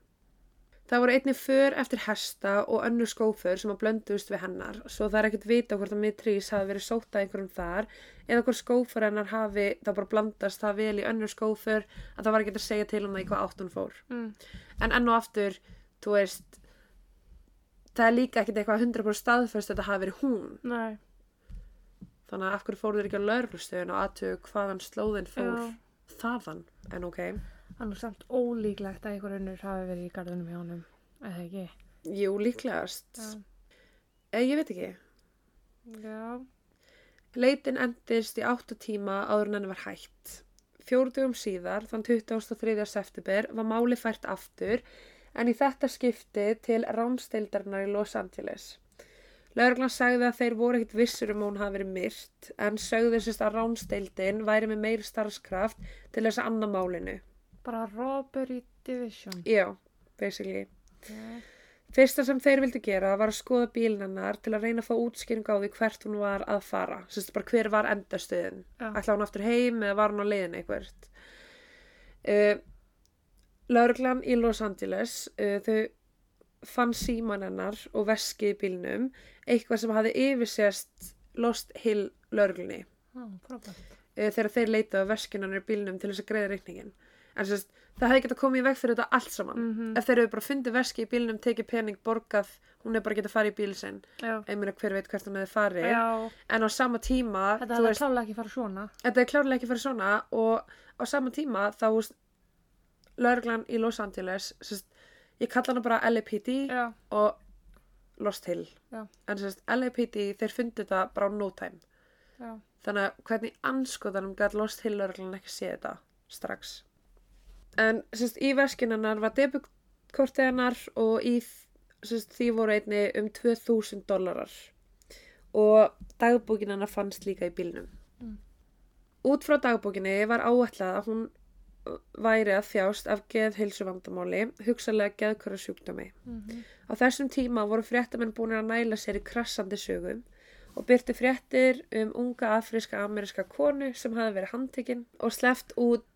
Það voru einnig för eftir hesta og önnur skófur sem að blönduðust við hennar svo það er ekkert vita hvort að Mitrís hafi verið sótt að einhverjum þar eða hvort skófur hennar hafi það bara blandast það vel í önnur skófur að það var ekki að segja til um það í hvað átt hún fór. Mm. En enn og aftur, þú veist, það er líka ekkert eitthvað 100% staðfest að þetta hafi verið hún. Nei. Þannig að af hverju fóru þeir ekki á laurflustöðun og aðtögu hvaðan slóðin fór Já. þaðan, en ok. Það er samt ólíklegt að einhver önnur hafi verið í garðunum hjá honum. Eða ekki? Jú, líklegast. Eða ég veit ekki. Já. Leitin endist í 8 tíma áður en henni var hætt. Fjórdugum síðar, þann 23. september, var máli fært aftur en í þetta skipti til ránsteildarinnar í Los Angeles. Lauruglan sagði að þeir voru ekkit vissur um hún hafi verið myrt en sögðu sérst að ránsteildin væri með meiri starfskraft til þess að anna málinu. Bara robbery division. Já, basically. Já. Fyrsta sem þeir vildi gera var að skoða bílinn hennar til að reyna að fá útskýring á því hvert hún var að fara. Sérst bara hver var endastöðin. Ætla hún aftur heim eða var hún á leiðin eitthvað. Uh, Lauruglan í Los Angeles, uh, þau fann síman hennar og veskið í bílnum, eitthvað sem hafði yfirsést Lost Hill lauruglunni Ó, frábært. uh, þegar þeir leitaðu að veskinu hennar í bílnum til þess að greiða reikningin. En sérst, það hefði getað komið í veg fyrir þetta allt saman. Mm Ef þeir eru bara fundið veski í bílnum, tekið pening, borgað, hún er bara getað farið í bíl sinn. Ég meina hver veit hvert hún hefði farið. Já. En á sama tíma, Þetta veist, klálega ekki fara svona. þetta er klárlega ekki fyrir svona og á sama tíma þá, lauruglan í Los Angeles, sérst, ég kalla hana bara LAPD Já. og Lost Hill. Já. En sérst, LAPD, þeir fundið þetta bara á no time. Já. Þannig að hvernig anskotanum gæt Lost Hill lauruglan ekki séð þetta strax. En sérst, í veskin hennar var debutkortið hennar og í sérst, því voru einni um 2000 dólarar og dagbókin hennar fannst líka í bílnum. Mm. Út frá dagbókinni var áætlað að hún væri að þjást af geðhilsu vandamáli, hugsalega geðkvara sjúkdómi. Mm Á þessum tíma voru fréttamenn búin að næla sér í krassandi sögum og byrti fréttir um unga afríska ameríska konu sem hafi verið handtekinn og sleppt út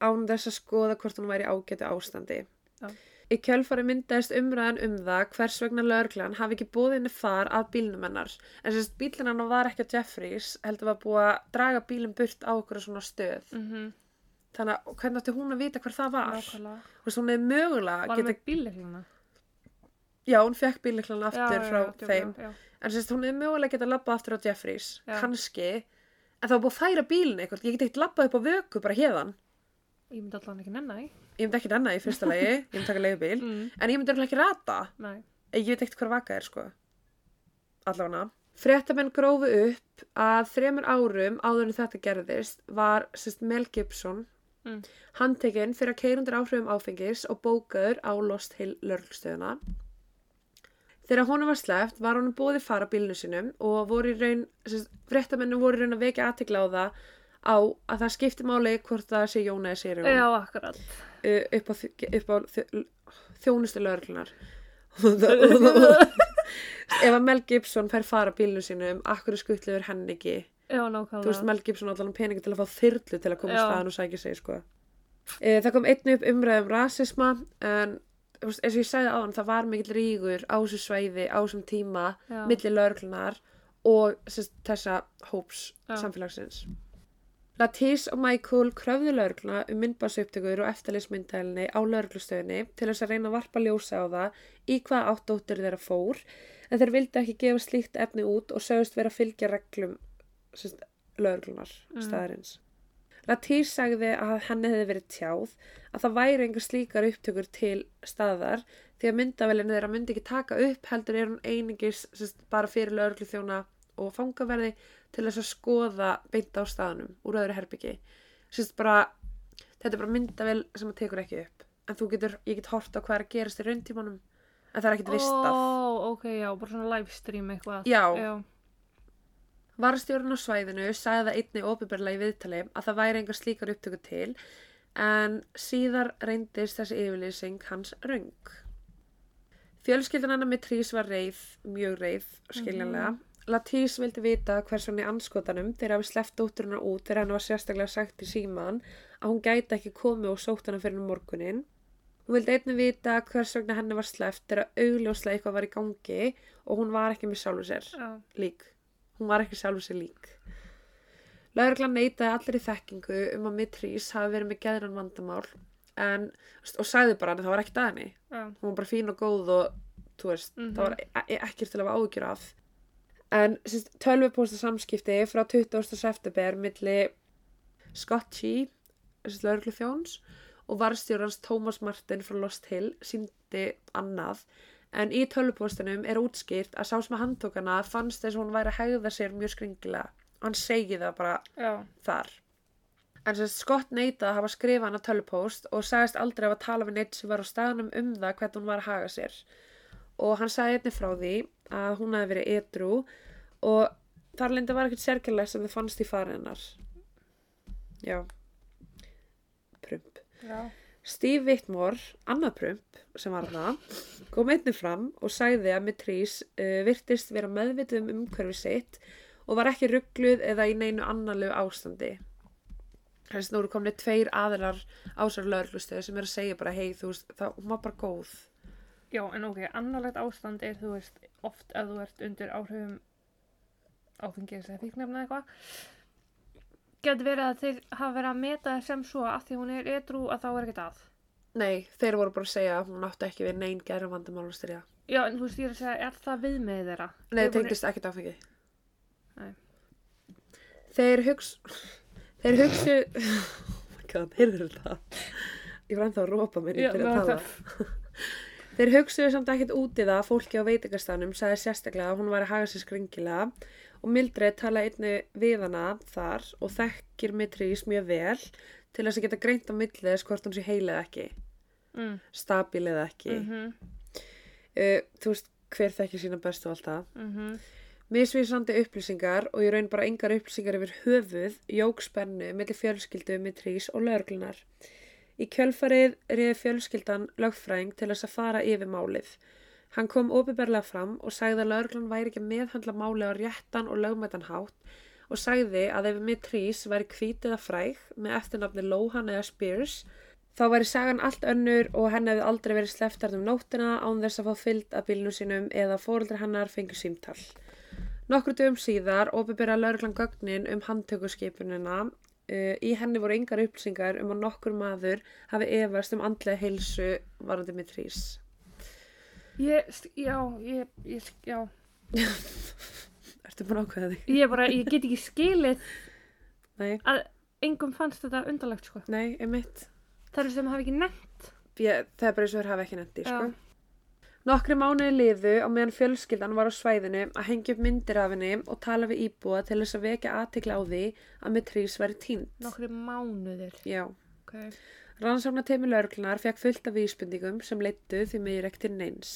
án þess að skoða hvort hún væri ágætu ástandi. Já. Í kjölfari myndaðist umræðan um það hvers vegna lögreglan hafi ekki búið henni far að bílnum hennar. En sérst bílinn hennar var ekki að Jeffries, heldur var búið að draga bílinn burt á okkur svona stöð. -hmm. Þannig að hvernig átti hún að vita hver það var? Nákvæmlega. Veist, hún hefði mögulega Var geta... með bíllegluna? Já, hún fekk bílinn aftur frá já, þeim. Já, En sérst, hún hefði mögulega getað labbað aftur á Jeffries, Já. kannski, en það var búið að færa bílinn eitthvað, ég get ekkert labbað upp á vöku bara hérðan. Ég myndi allan ekki nenni. Ég myndi ekki annað í fyrsta lagi, ég myndi taka leigubíl, Mm. en ég myndi örugglega ekki rata, Nei. ég veit ekkert hver vaka er, sko. Allavega. Fréttamenn grófu upp að þremur árum áður en þetta gerðist var sérst Mel Gibson, Mm. handtekinn fyrir að keira undir áhrifum áfengis og bókaður á Lost Hill lörglstöðuna. Þegar honum var sleppt var honum búið fara bílnu sinum og voru í raun, sérst, fréttamennum voru í raun að vekja aðtekla á það á að það skipti máli hvort það sé Jóna eða Sigurjón Já, akkurat. uh, upp á, á þjónustu lögreglunar ef að Mel Gibson fær fara bílnu sínum akkur skuttlegur henn ekki Já, þú veist nákvæmlega. Mel Gibson allan peningi til að fá þyrlu til að koma staðan og sækja sig sko. uh, það kom einnig upp umræðum rasisma en eins og ég sagði áðan það var mikill rígur á þessu svæði á þessum tíma Já. milli lögreglunar og sérst, þessa hóps Já. samfélagsins Latís og Michael kröfðu lögregluna um myndbarsaupptökur og eftirlismyndælinni á lögreglustöðinni til þess að reyna að varpa ljósa á það í hvað átt dóttir þeirra fór en þeir vildi ekki gefa slíkt efni út og sögust vera að fylgja reglum sérst, lögreglunar Mm. staðarins. Latís sagði að henni hefði verið tjáð að það væri einhver slíkar upptökur til staðar því að myndavelin þeirra myndi ekki taka upp heldur er hún einingis bara fyrir lögreglu þjóna og fangaverði til þess að skoða beint á staðnum úr öðru herbyggi. Bara, þetta er bara myndavel sem það tekur ekki upp. En þú getur, ég get hort á hvað er að gerast í rauntímanum en það er ekkit vistað. Ó, ok, já, bara svona livestream eitthvað. Já. Já. Varastjórun á svæðinu sagði það einni opiðberlega í viðtali að það væri engar slíkar upptöku til en síðar reyndist þessi yfirlýsing hans röng. Fjölskyldan hennar með Trís var reið, mjög reið, skiljanlega. Latís vildi vita hvers hann í anskotanum þegar hafi sleppt dótturina út þegar hann var sérstaklega sagt í síman að hún gæti ekki komið og sótt hana fyrir morgunin. Hún vildi einnig vita hvers vegna henni var sleppt þegar augljóslega eitthvað var í gangi og hún var ekki með sjálfu sér Já. lík. Hún var ekki sjálfu sér lík. Lauruglan neitaði allir í þekkingu um að Mitrís hafi verið með geðran vandamál en, og sagði bara að það var ekkert að henni. Já. Hún var bara fín og góð og veist, Mhm. það var e ekkert til að hafa áhyggjur af. En tölvupósta samskipti frá 20. september milli Scott G, lauruglu þjóns og varstjórans Thomas Martin frá Lost Hill síndi annað en í tölvupóstunum er útskýrt að sá sem að handtókana fannst þess að hún væri að hegða sér mjög skringilega hann segi það bara Já. þar en sagt, Scott neitaði að hafa skrifað hann að tölvupóst og sagðist aldrei að tala við neitt sem var á staðnum um það hvernig hún var að haga sér og hann sagði einnig frá því að hún hefði verið edru og þar lindi var ekkert sérkjörlega sem þið fannst í farinnar já prump Já. Steve Whitmore, annað prump sem var það, kom einnig fram og sagði að Mitrís uh, virtist vera meðvitið um umhverfi sitt og var ekki ruggluð eða í neinu annarlegu ástandi. Þess að nú eru komni tveir aðilar ásar lögreglustöðu sem er að segja bara hei þú veist, það, var bara góð. Já, en ok, annarlegt ástand er, þú veist, oft ef þú ert undir áhrifum áfengis eða fíknefna eitthvað, getur verið að þeir hafa verið að meta það sem svo að því hún er edru að þá er ekkert að. Nei, þeir voru bara að segja að hún átti ekki við neinn gerðum vandamál að styrja. Já, en þú er að segja, er það viðmið þeirra? Nei, Þeir voru- tengdist ekkert áfengi. Nei. Þeir hugs... Þeir hugsu... Oh my god, heyrður það? Ég var ennþá að rópa mér Já, í fyrir að tala. Þeir hugsuðu samt ekkert út í það að fólki á veitingastanum sagði sérstaklega að hún var að haga sér skringilega og Mildred talaði einni við hana þar og þekkir Mitrís mjög vel til þess að geta greint á milli þess hvort hún sé heil eða ekki, Mm, stabil eða ekki. mhm, uh, þú veist, hver þekkir sína bestu og allt það. mhm, Misvísandi upplýsingar og ég raun bara engar upplýsingar yfir höfuð, jók spennu millir fjölskyldu Mitrís og lögreglunar. Í kjölfarið riði fjölskyldan lögfræðing til þess að fara yfir málið. Hann kom opiðberlega fram og sagði að lögreglan væri ekki að meðhandla málið á réttan og lögmætan hátt og sagði að ef Mitrís væri hvít eða fræg með eftirnafni Lohan eða Spears þá væri sagan allt önnur og henni hefði aldrei verið sleftar um nóttina án þess að fá fyllt að bílnum sínum eða fóreldri hennar fengur símtall. Nokkru dögum síðar opibera lauruglan gögnin um handtökuskipunina. Uh, í henni voru engar upplýsingar um að nokkur maður hafi efast um andlega heilsu varandi með trís. Ég, já, ég, ég, já, Ertu búin ákveða þig? ég bara, ég get ekki skilið Nei, að engum fannst þetta undarlegt, sko. nei, einmitt. Það eru sem hafa ekki nefnt. Ég, það er bara eins og þér hafa ekki nefndi, sko. Nokkri mánuði liðu á meðan fjölskyldan var á svæðinu að hengja upp myndir af henni og tala við íbúa til þess að vekja aðtikla á því að með trís væri tínt. Nokkri mánuðir. Já. Ok. Rannsóknarteimi lauruglunar fekk fullt af vísbendingum sem leittu því miður ekki til neins.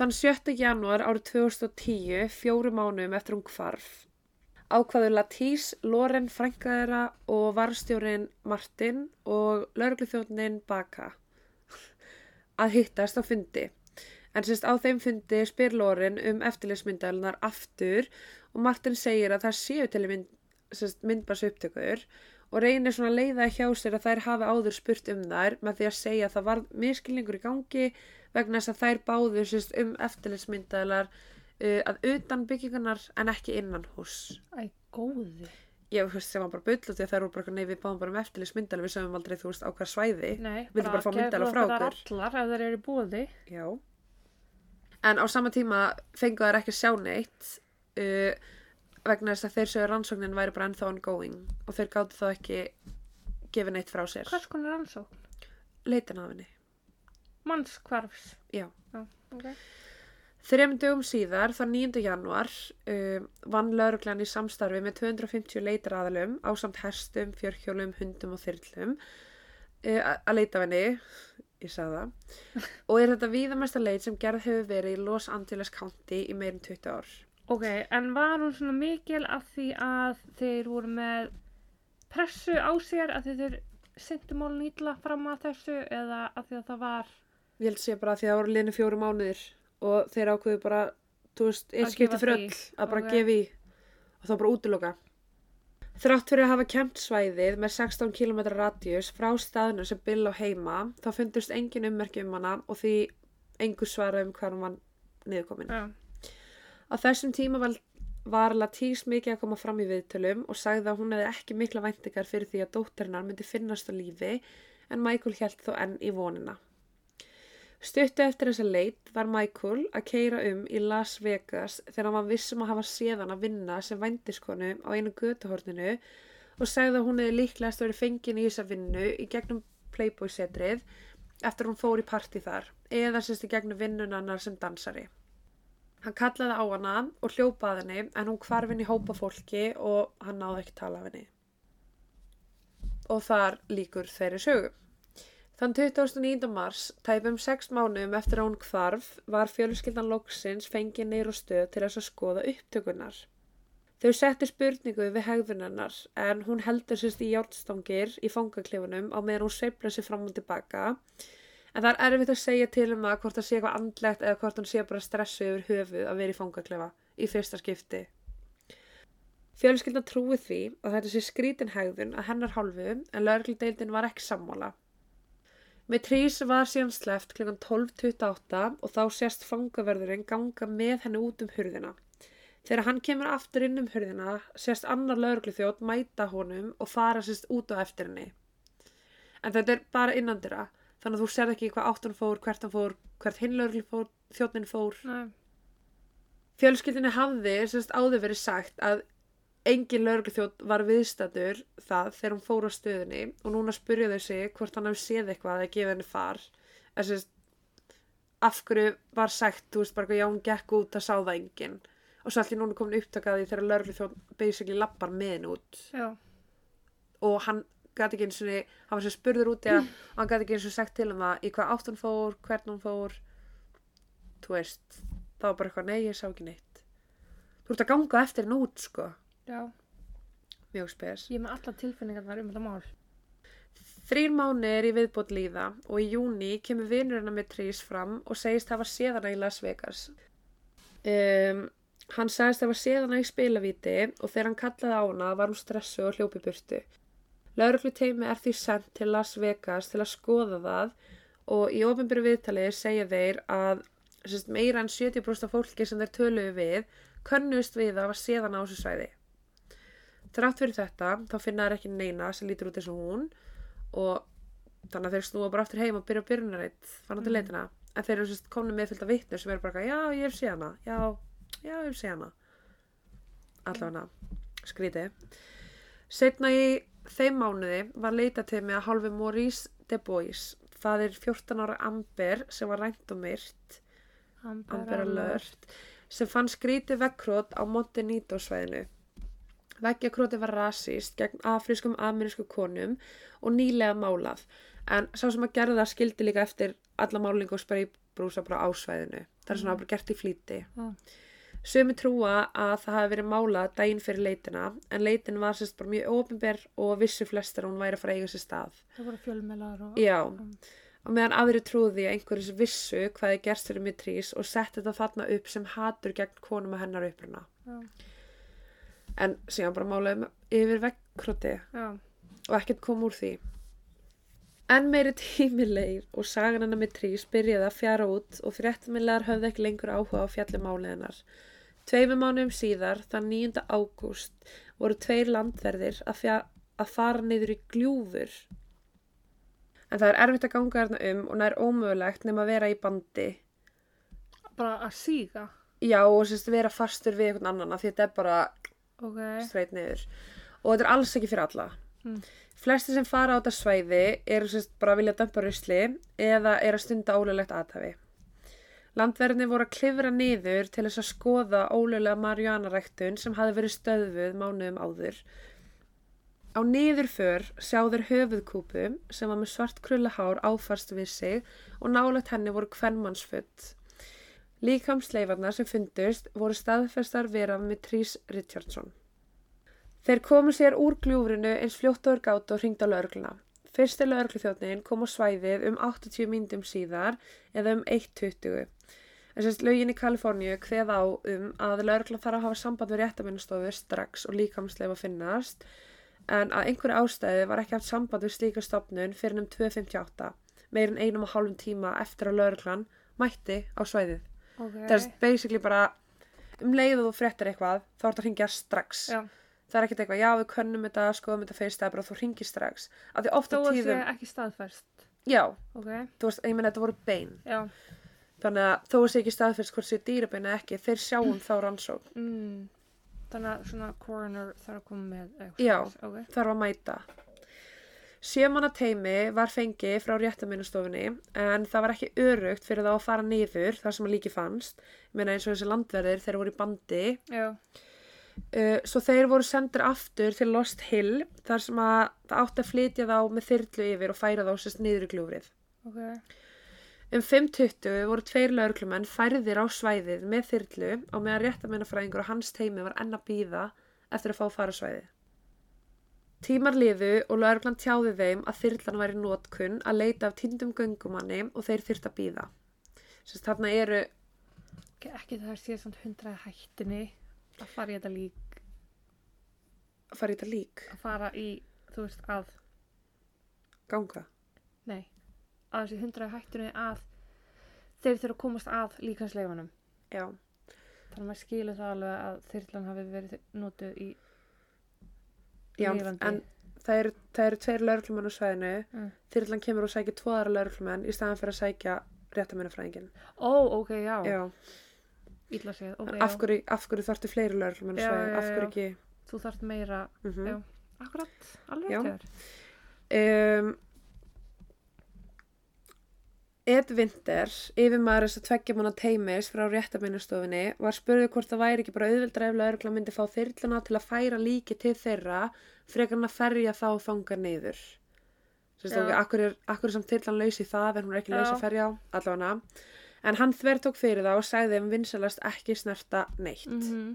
Þann 7. janúar árið 2010, fjóru mánuðum eftir hún hvarf, ákvaðu Latís, Loren Frænkaðera og varstjórin Martin og laurugluþjóðnin Baka að hittast á fundi. En sérst á þeim fundi spyr Loren um eftirlismyndalunar aftur og Martin segir að það séu til mynd, myndbars upptökur og reynir svona að leiða hjá sér að þær hafi áður spurt um þær með því að segja að það var miskilningur í gangi vegna þess að þær báðu sérst, um eftirlitsmyndalar uh, að utan byggingunar en ekki innan hús. Æ, góði. ég veist sem var bara bull og því að þær voru bara nei við báðum bara um eftirlis myndala við sögum aldrei þú veist á hvað svæði Nei, bara myndavélar frá okkur. okkur? allar ef þeir eru búði. já en á sama tíma fengu þær ekki að sjá neitt uh, vegna þess að þeir sögur rannsóknin væri bara ennþá ongoing og þeir gáttu þá ekki gefið neitt frá sér Hvers konar rannsókn? leitin af henni Mannskvarfs. já Já, ok. Þrejum dögum síðar, þann 9. januar, um, vann lauruglan í samstarfi með 250 leitaraðalum á samt hestum, fjörhjólum, hundum og þyrlum uh, að leita af henni, ég sagði það, og er þetta víðamesta leit sem gerð hefur verið í Los Angeles County í meirin 20 ár. Ok, en var hún svona mikil af því að þeir voru með pressu á sér að þeir syndu málun ítla fram að þessu eða að því að það var Ég held sé bara að því að það voru liðinu fjóru mánuðir og þeir ákveðu bara, þú veist, eitt skipti gefa fyrir því. öll, að bara Ok. gefa í og þá bara útiloka. Þrátt fyrir að hafa kempt svæðið með 16 km radíus frá staðinu sem Bill á heima, þá fundust engin ummerki um hana og því engur svara um hvað hann var niðurkomin. Já, Á þessum tíma var, var Latís mikið að koma fram í viðtölum og sagði að hún hefði ekki mikla væntingar fyrir því að dóttirinnar myndi finnast á lífi en Michael held þó enn í vonina. Stuttu eftir þessa leit var Michael að keira um í Las Vegas þegar hann var vissum að hafa séð hann að vinna sem vændiskonu á einu götuhorninu og sagði að hún hefði líklegast verið fengin í þessa vinnu í gegnum Playboy-setrið eftir hún fór í partí þar eða sérst í gegnum vinnunannar sem dansari. Hann kallaði á hana og hljópaði henni en hún hvarf inn í hópa fólki og hann náði ekki tala af henni. Og þar líkur þeirri sögu. Þann 29. mars, tæpum sex mánuðum eftir að hún hvarf, var fjölskyldan loksins fengið neyru stöð til þess að skoða upptökunar. Þau setti spurningu við hegðunarnar en hún heldur sérst í járnstangir í fangaklefunum á meðan hún sveifla sér fram og tilbaka En það er erfitt að segja til um það hvort það sé eitthvað andlegt eða hvort hann sé bara stressu yfir höfuð að vera í fangaklefa í fyrsta skipti. Fjölskyldan trúi því að þetta sé skrítin hegðun að hennar hálfu en laurugludeildin var ekki sammála. Með trís var síðan sleft kl. 12.28 og þá sést fangaverðurinn ganga með henni út um hurðina. Þegar hann kemur aftur inn um hurðina sést annar laurugluþjótt mæta honum og fara sérst út á eftir henni. En þetta er bara innandira þannig að þú serð ekki hvað átt hann fór, hvert hann fór, hvert hinn lauruglu fór, þjóttnin fór. nei, Fjölskyldinni hafði sérst áður verið sagt að engin laurugluþjótt var viðstættur það þegar hún fór á stöðunni og núna spurja þau sig hvort hann hafi séð eitthvað eða gefið henni far. En sérst, af hverju var sagt, þú veist bara hvað já, hún gekk út að sá það enginn. Og svo allir núna komin upptakaði þegar laurugluþjótt basically lappar með henni út. Já, og hann gæti ekki eins og hann var sér spurður út í að hann gæti ekki eins og sagt til um það í hvað átt hann fór, hvern hann fór. Þú veist það var bara eitthvað, nei ég sá ekki neitt. Þú ert að ganga eftir henn út sko já, mjög spes ég er með alla tilfinningar þar um þetta mál. þrýr mánu er í viðbót líða og í júni kemur vinur hennar með trís fram og segist hafa séð hana í Las Vegas um, hann sagðist hafa séð hana í spilavíti og þegar hann kallaði á hana var hún stressu og hljópi burtu Lauruglu teimi er því sendt til Las Vegas til að skoða það og í ofinbyrju viðtalið segja þeir að meira en 70% af fólki sem þeir töluðu við könnust við að hafa séð hana á þessu svæði. Þrátt fyrir þetta þá finna þeir ekki neina sem lítur út eins og hún og þannig að þeir snúa bara aftur heim og byrja byrjunaritt fann til Mhm. leitina. En þeir eru sérst komni með fylgta vitnur sem eru bara já ég hef séð hana, já, já ég hef séð hana. Allavega skrítið. Setna í þeim mánuði var leitateimi að hálfu Maurice de Bois. Faðir 14 ára Amber sem var rænt og myrt. Amber Alert. Sem fann skrítið vekkrót á Montenito svæðinu Veggjakróti var rasist gegn afrískum amerísku konum og nýlega málað. En sá sem að gerða það skildi líka eftir alla málingu og spreybrúsa bara á svæðinu. Það er svona bara gert í flýti. Já. Sumi trúa að það hafi verið málað daginn fyrir leitina en leitin var sérst bara mjög ofinber og vissu flestir að hún væri að fara að eiga sér stað. Það voru fjölmelar og... Já, og meðan aðri trúði að einhverjus vissu hvað er gerst fyrir Mitrís og setti þetta þarna upp sem hatur gegn konum að hennar uppruna. Já, En síðan bara málaði yfir vekkróti og ekkert kom úr því. En meiri tími leið og sagan hennar Mitrís byrjaði að fjara út og fréttamilegar höfðu ekki lengur áhuga á hennar. Tveimur mánuðum síðar, þann 9. ágúst, voru tveir landverðir að, að fara niður í gljúfur. En það er erfitt að ganga þarna um og það er ómögulegt nema að vera í bandi. Bara að síga. Já, og sérst vera fastur við einhvern annan því þetta er bara Ok. streit niður. Og þetta er alls ekki fyrir alla. Mm. Flesti sem fara á þetta svæði eru sérst bara að vilja dömpa rusli eða er að stunda ólulegt aðhafi. Landverðinni voru að klifra niður til þess að skoða ólulega marjuanaræktun sem hafi verið stöðvuð mánuðum áður. Á niðurför sjá þeir höfuðkúpu sem var með svart krullahár áfarst við sig og nálægt henni voru kvennmannsfutt. Líkamsleifarnar sem fundust voru staðfestar vera með Trís Richardson. Þeir komu sér úr gljúfrinu eins fljótt og er gátt og hringd á lögregluna. Fyrsti lögregluþjóðnin kom á svæðið um 80 myndum síðar eða um 1.20. En sérst lögin í Kaliforníu hveð á um að lögreglan þarf að hafa samband við réttaminnastofu strax og líkamsleifa finnast en að einhverju ástæðu var ekki haft samband við slíka stopnun fyrir um 2.58 meir en einum og hálfum tíma eftir að lögreglan mætti á svæðið. Ok. Það er basically bara um leið og þú fréttir eitthvað þá ertu að hringja strax. Já. Það er ekkert eitthvað, já við könnum þetta, skoðum þetta það er bara að þú hringir strax. Af því Þó ofta að sé tíðum, ekki staðfærst. já, Ok. þú veist, ég menn þetta voru bein. Já. Þannig að þó að sé ekki staðfyrst hvort sé dýrabein eða ekki, þeir sjáum þá rannsók. Mm. Þannig að svona coroner þarf að koma með eitthvað. Já. Ok. Þarf að mæta. Sjömanna teimi var fengi frá réttaminnastofunni en það var ekki örugt fyrir þá að fara niður þar sem að líki fannst. Ég meina eins og þessi landverðir þeir voru í bandi. Já. Uh, svo þeir voru sendir aftur til Lost Hill þar sem að það átti að flytja þá með þyrlu yfir og færa þá sérst niður í gljúfrið. Ok. Um 5.20 voru tveir lauruglumenn færðir á svæðið með þyrlu og meðan réttamennafræðingur og hans teimi var enn að býða eftir að fá að fara á svæðið. Tímar liðu og lauruglan tjáði þeim að þyrlan væri nótkunn að leita af tindum göngumanni og þeir þyrft að býða. Sérst þarna eru, Ekki, það sé svona hundraði hættinni að fara í þetta lík. að fara í þetta lík, Að fara í, þú veist, að, ganga. nei, að þessi hundraði hættinni að þeir þurfa að komast að líkansleifanum. Já, Þannig að maður skilur það alveg að þyrlan hafi verið notuð í já lifandi. en það eru, það eru tveir lauruglumenn á svæðinu, Mm. þyrlan kemur og sækir tvoðara lauruglumenn í staðan fyrir að sækja réttamennafræðingin. Ó, ok, já. Já, Ítla séð, ok, já. af hverju, hverju þarftu fleiri lauruglumenn á svæðinu, af hverju ekki? Þú þarft meira, Mm já, akkurat, alveg þér. Um, Ed Winter, yfirmaður þess að tveggja manna teimis frá réttaminnastofinni, var spurðið hvort það væri ekki bara auðvildra ef laurugla myndi fá þyrluna til að færa líki til þeirra frekar en að ferja þá þanga niður. Sérst Já. okkur, akkur er, akkur er samt þyrlan laus í það en hún er ekki laus að ferja allavega. En hann þver tók fyrir það og sagði þeim vinsalast ekki snerta neitt. Mm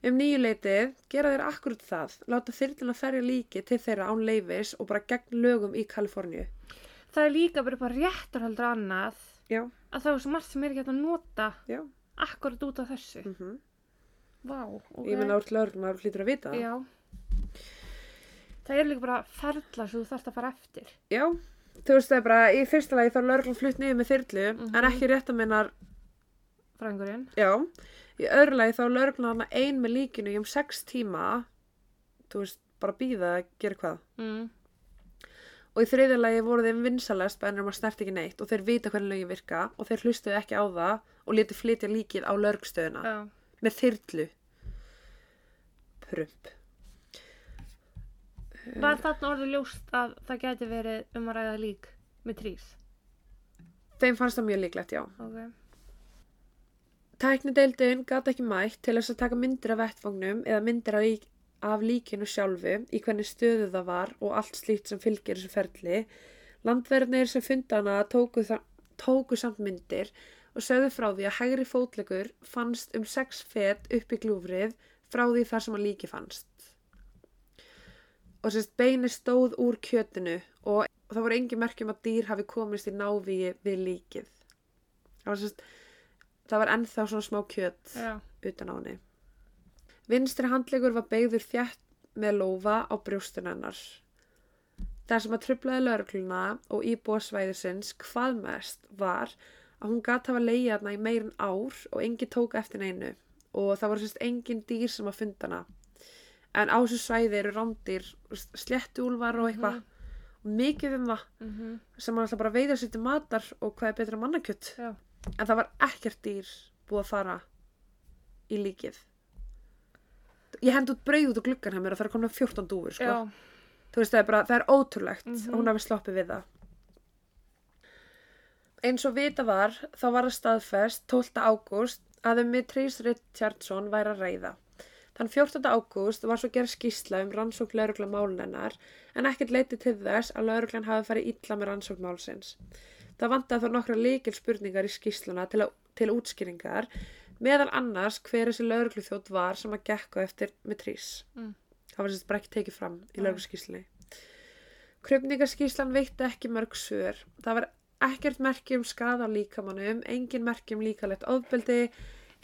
Um nýju leitið gera þeir akkurat það, láta þyrluna ferja líki til þeirra án leifis og bara gegn lögum í Kaliforníu. Það er líka bara eitthvað réttur heldur annað Já, að það er svo margt sem er ekki hægt að nota já. akkurat út af þessu. Mm Vá, ok. Ég menna lögum, maður hlýtur að vita. Já. Það er líka bara ferla sem þú þarft að fara eftir. Já, þú veist það er bara, í fyrsta lagi þá er lögum flutt niður með þyrlu, Mhm. en ekki rétt að minnar, Frængurinn. já. Í öðru lagi þá er lögum hana ein með líkinu í um sex tíma, þú veist, bara býða að gera hvað. Mm. Og í þriðja lagi voru þeim vinsalest bænir um að snert ekki neitt og þeir vita hvernig lögin virka og þeir hlustuðu ekki á það og létu flytja líkið á lögstöðuna Já. með þyrlu. Prump. Var þarna orðið ljóst að það geti verið um að ræða lík með trís? Þeim fannst það mjög líklegt, já. Ok. Tæknideildin gat ekki mætt til þess að taka myndir af vettfangnum eða myndir af, af líkinu sjálfu í hvernig stöðu það var og allt slíkt sem fylgir þessu ferli. Landverðnir sem funda hana tóku, tóku samt myndir og sögðu frá því að hægri fótlegur fannst um sex fet upp í glúfrið frá því þar sem að líki fannst. Og sérst beini stóð úr kjötinu og það voru engi merkjum að dýr hafi komist í návíi við líkið. Það var sérst það var ennþá svona smá kjöt Já. utan á henni. Vinstri handlegur var beigður þjætt með lófa á brjóstun hennar. Það sem að trublaði laurugluna og íbúa svæðisins hvað mest var að hún gat hafa leiði hana í meirin ár og engi tók eftir neinu og það voru sérst engin dýr sem að funda hana. En á þessu svæði eru rándir, sléttuúlfar og eitthvað Mhm. og mikið um það Mhm. sem hann alltaf bara veiða sér til matar og hvað er betra mannakjött. Já. En það var ekkert dýr búið að fara í líkið. Ég hendi út brauð út á gluggan hjá mér og það er komin 14 dúfur, sko. Þú veist, það er bara, það er ótrúlegt Mhm. að hún hafi sloppið við það. Eins og vita var, þá var það staðfest 12. ágúst að um Mitrís Richardson væri að ræða. Þann 14. ágúst var svo gerð skýsla um rannsókn laurugla málunennar en ekkert leiti til þess að lauruglan hafi farið illa með rannsókn málsins. Það vantaði þó nokkra líkil spurningar í skýsluna til, að, til útskýringar meðal annars hver þessi lauruglu þjótt var sem að gekka eftir Mitrís. Mm. Það var sérst bara ekki tekið fram í Nei. laurugskýslunni. Krupningarskýslan veitti ekki mörg svör. Það var ekkert merki um skada líkamannum, engin merki um líkalegt ofbeldi,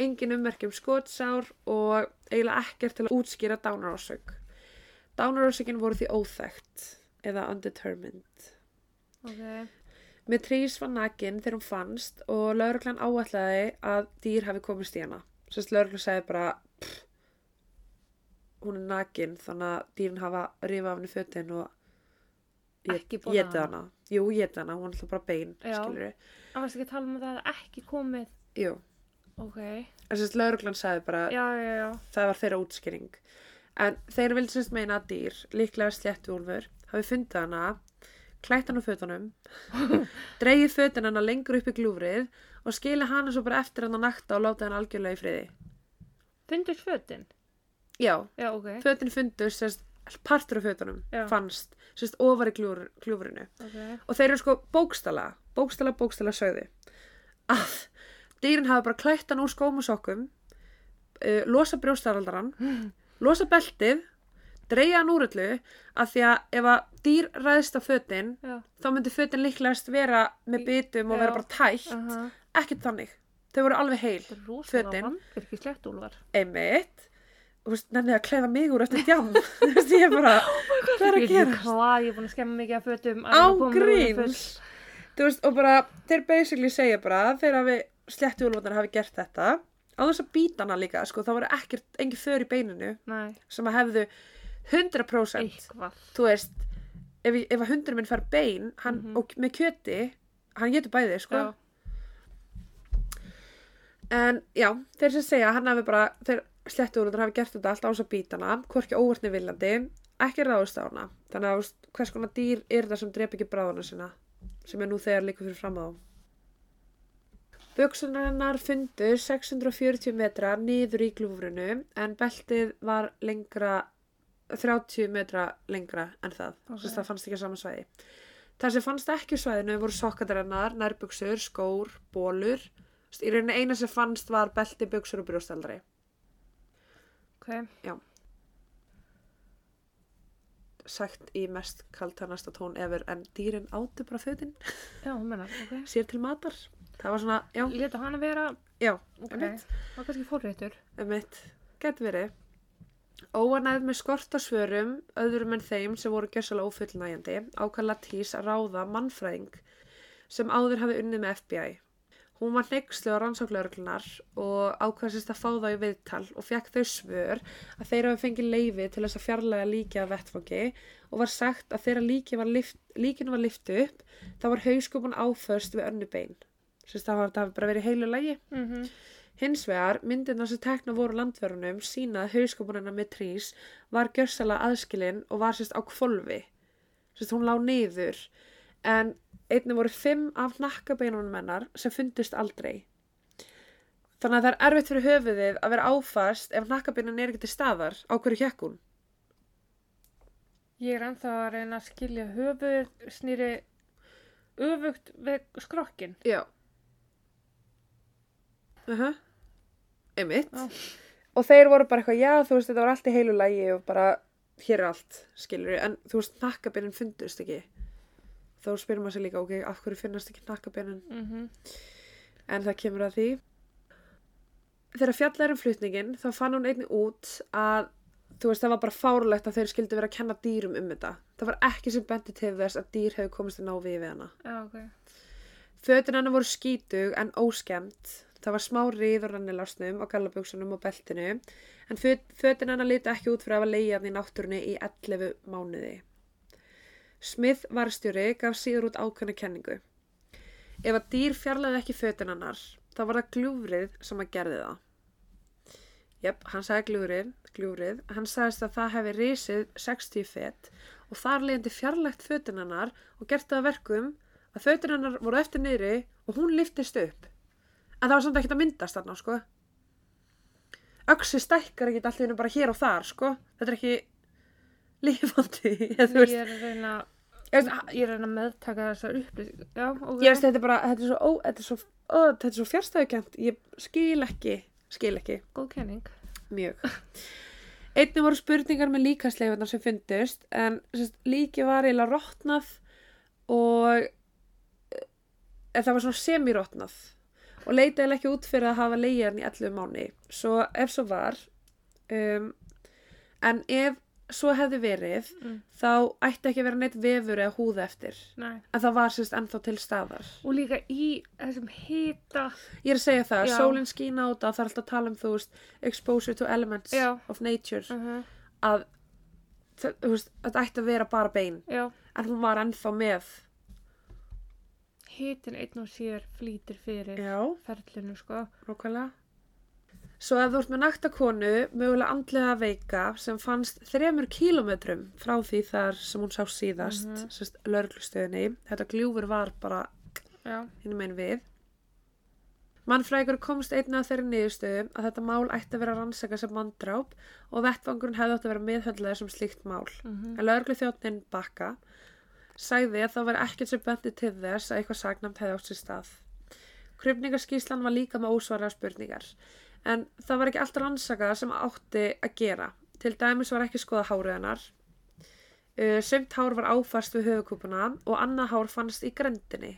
engin ummerki um skotsár og eiginlega ekkert til að útskýra dánarásök. Dánarásökin voru því óþekkt eða undetermined. Ok. Með trís var nakin þegar hún fannst og lauruglan áætlaði að dýr hafi komist í hana. Sérst lauruglan sagði bara pff, hún er nakin þannig að dýrin hafa rifað af henni fötin og getið hana. Jú, getið hana, hún er alltaf bara bein, skilur við. Það varst ekki að tala um að það hefði ekki komið. Jú, Ok. en sérst lauruglan sagði bara Já, já, já. það var þeirra útskýring. En þeir vildi sérst meina að dýr, líklega sléttuúlfur, hafi fundið hana, klætt hann á fötunum, dreigið fötin hana lengur upp í glúfrið og skilið hana svo bara eftir hann að nakta og láta hann algjörlega í friði. Fundust fötin? Já, Já, ok. fötin fundust, sérst, partur af fötunum Já. fannst, sérst, ofar í glúr, glúfrinu. Ok. Og þeir eru sko bókstala, bókstala, bókstala sögðu að dýrin hafi bara klætt hann úr skóm og sokkum, uh, losa brjóstaraldaran, losa beltið, dreigja hann úr öllu að því að ef að dýr ræðist á fötin Já. þá myndi fötin líklegast vera með bitum og vera bara tætt, Aha. ekkert þannig. Þau voru alveg heil, Það rosalega Fötin. vandvirki sléttúlfar. einmitt. Nefnið að klæða mig úr eftir djám. Þú veist, ég er bara, hvað er að gera? Ég er búin að skemma mikið af fötum. Veist, og bara, þeir basically segja bara að þeir hafi sléttuúlfarnar hafi gert þetta á þess að býta hana líka, sko, það voru ekkert, engin för í beininu Nei, sem að hefðu 100% eitthvað. þú veist, ef, ef að hundur minn fær bein hann, Mhm. og með kjöti hann getur bæði, sko Já. en já, þeir sem segja hann hafi bara, þeir sléttuúlfarnar hafi gert þetta allt á þess að býta hana, hvorki óvartni viljandi ekki ráðist á hana þannig að hvers konar dýr er það sem drep ekki bráðuna sinna sem er nú þegar líka fyrir fram á Buksunarnar fundu 640 metra niður í glúfrunu en beltið var lengra 30 metra lengra en það. Ok. Okay. Það fannst ekki á sama svæði. Það sem fannst ekki á svæðinu voru sokkadarennar, nærbuksur, skór, bólur. Í rauninni eina sem fannst var belti, buksur og brjóstaldri. Ok. Sagt í mest kaltanasta tón efer en dýrin áttu bara fötin Já, hún mennar, ok. sér til matar. Það var svona, já, Létu hann að vera, já, ok. einmitt. Það var kannski fórréttur. Emitt, gæti verið. Óanæð með skort á svörum, öðrum en þeim sem voru gjössalega ófullnægjandi, ákalla Tís að ráða mannfræðing sem áður hafi unnið með FBI. Hún var neykslu á rannsóklauruglunar og ákvæðsist að fá þá í viðtal og fekk þau svör að þeir hafi fengið leifi til þess að fjarlæga líki af vettfangi og var sagt að þegar líki var lift, líkinu var lift upp þá var hauskupun áförst við önnu bein. Sérst það hafi bara verið heilu lægi. Mm Hins vegar, myndirna sem tekna voru landverunum sína að hauskopunina með trís var gjörsalega aðskilin og var sérst á kvolfi. Sérst hún lá niður. En einnig voru fimm af nakkabeinunum hennar sem fundust aldrei. Þannig að það er erfitt fyrir höfuðið að vera áfast ef nakkabeinin er ekki til staðar á hverju hjekk hún. Ég er ennþá að reyna að skilja höfuð snýri öfugt við skrokkin. Já. Uh -huh. Einmitt. Og þeir voru bara eitthvað, já, þú veist, þetta var allt í heilu lægi og bara, hér er allt, skilur við, en þú veist, nakkabeinin fundust ekki. Þá spyrir maður sér líka, ok, af hverju finnast ekki nakkabeinin, Mm en það kemur að því. Þegar fjallar um flutningin, þá fann hún einnig út að, þú veist, það var bara fárlegt að þeir skildu vera að kenna dýrum um þetta. Það var ekki sem bendi til þess að dýr hefur komist að ná við við hana. Já, ok. Fötin hennar voru skítug en óskemmt. Það var smá rið og rannilásnum á gallaböksunum og beltinu en föt- fötin hennar liti ekki út fyrir að leiðan í náttúrunni í 11 mánuði. Smith varstjóri gaf síður út ákveðna kenningu. Ef að dýr fjarlæði ekki fötin hennar, þá var það gljúfrið sem að gerði það. Jöp, hann sagði gljúfrið, gljúfrið, hann sagðist að það hefði risið 60 fett og þar leiðandi fjarlægt fötin hennar og gert það að verkum að fötin hennar voru eftir niðri og hún liftist upp. En það var samt ekkert að myndast þarna, sko. Öxi stækkar ekki allt í hennu bara hér og þar, sko. Þetta er ekki lífandi, Ég er að reyna, Ég er að reyna að meðtaka þessar upplýsing. Já, ok. ég veist, þetta er bara, þetta er svo, ó, þetta er svo, ó, þetta er svo fjárstæðukent. Ég skil ekki, skil ekki. Góð kenning. Mjög. Einnig voru spurningar með líkasleifarnar sem fundust en sérst, líki var eiginlega rótnað og e, það var svona semirótnað og leita eiginlega ekki út fyrir að hafa leiðan í 11 mánu. Svo ef svo var, um, en ef svo hefði verið, Mm. þá ætti ekki að vera neitt vefur eða húða eftir. Nei. En það var sérst ennþá til staðar. Og líka í þessum hita. Ég er að segja það, sólinn skína á þetta, það er alltaf að tala um, þú veist, exposure to elements Já. of nature. Uh -huh. að þ- þú veist, þetta ætti að vera bara bein Já. en hún var ennþá með Hitin einn og sér flýtir fyrir já, ferlinu, sko. nákvæmlega svo ef þú ert með nakta konu mögulega andlega veika sem fannst þremur kílómetrum frá því þar sem hún sá síðast mm. -hmm. lörglustöðinni, þetta gljúfur var bara hinn megin við Mannfræðingur komst einnig að þeirri niðurstöðum að þetta mál ætti að vera rannsaka sem manndráp og vettvangurinn hefði átt að vera miðhöndlega sem slíkt mál. Mm En lögreglu þjóttnin Bakka sagði að það var ekkert sem bendi til þess að eitthvað sagnamt hefði átt sér stað. Krupningaskíslan var líka með ósvaraða spurningar. En það var ekki allt rannsakað sem átti að gera. Til dæmis var ekki skoða hárið hennar. Uh, sumt hár var áfast við höfukúpuna og annað hár fannst í grendinni.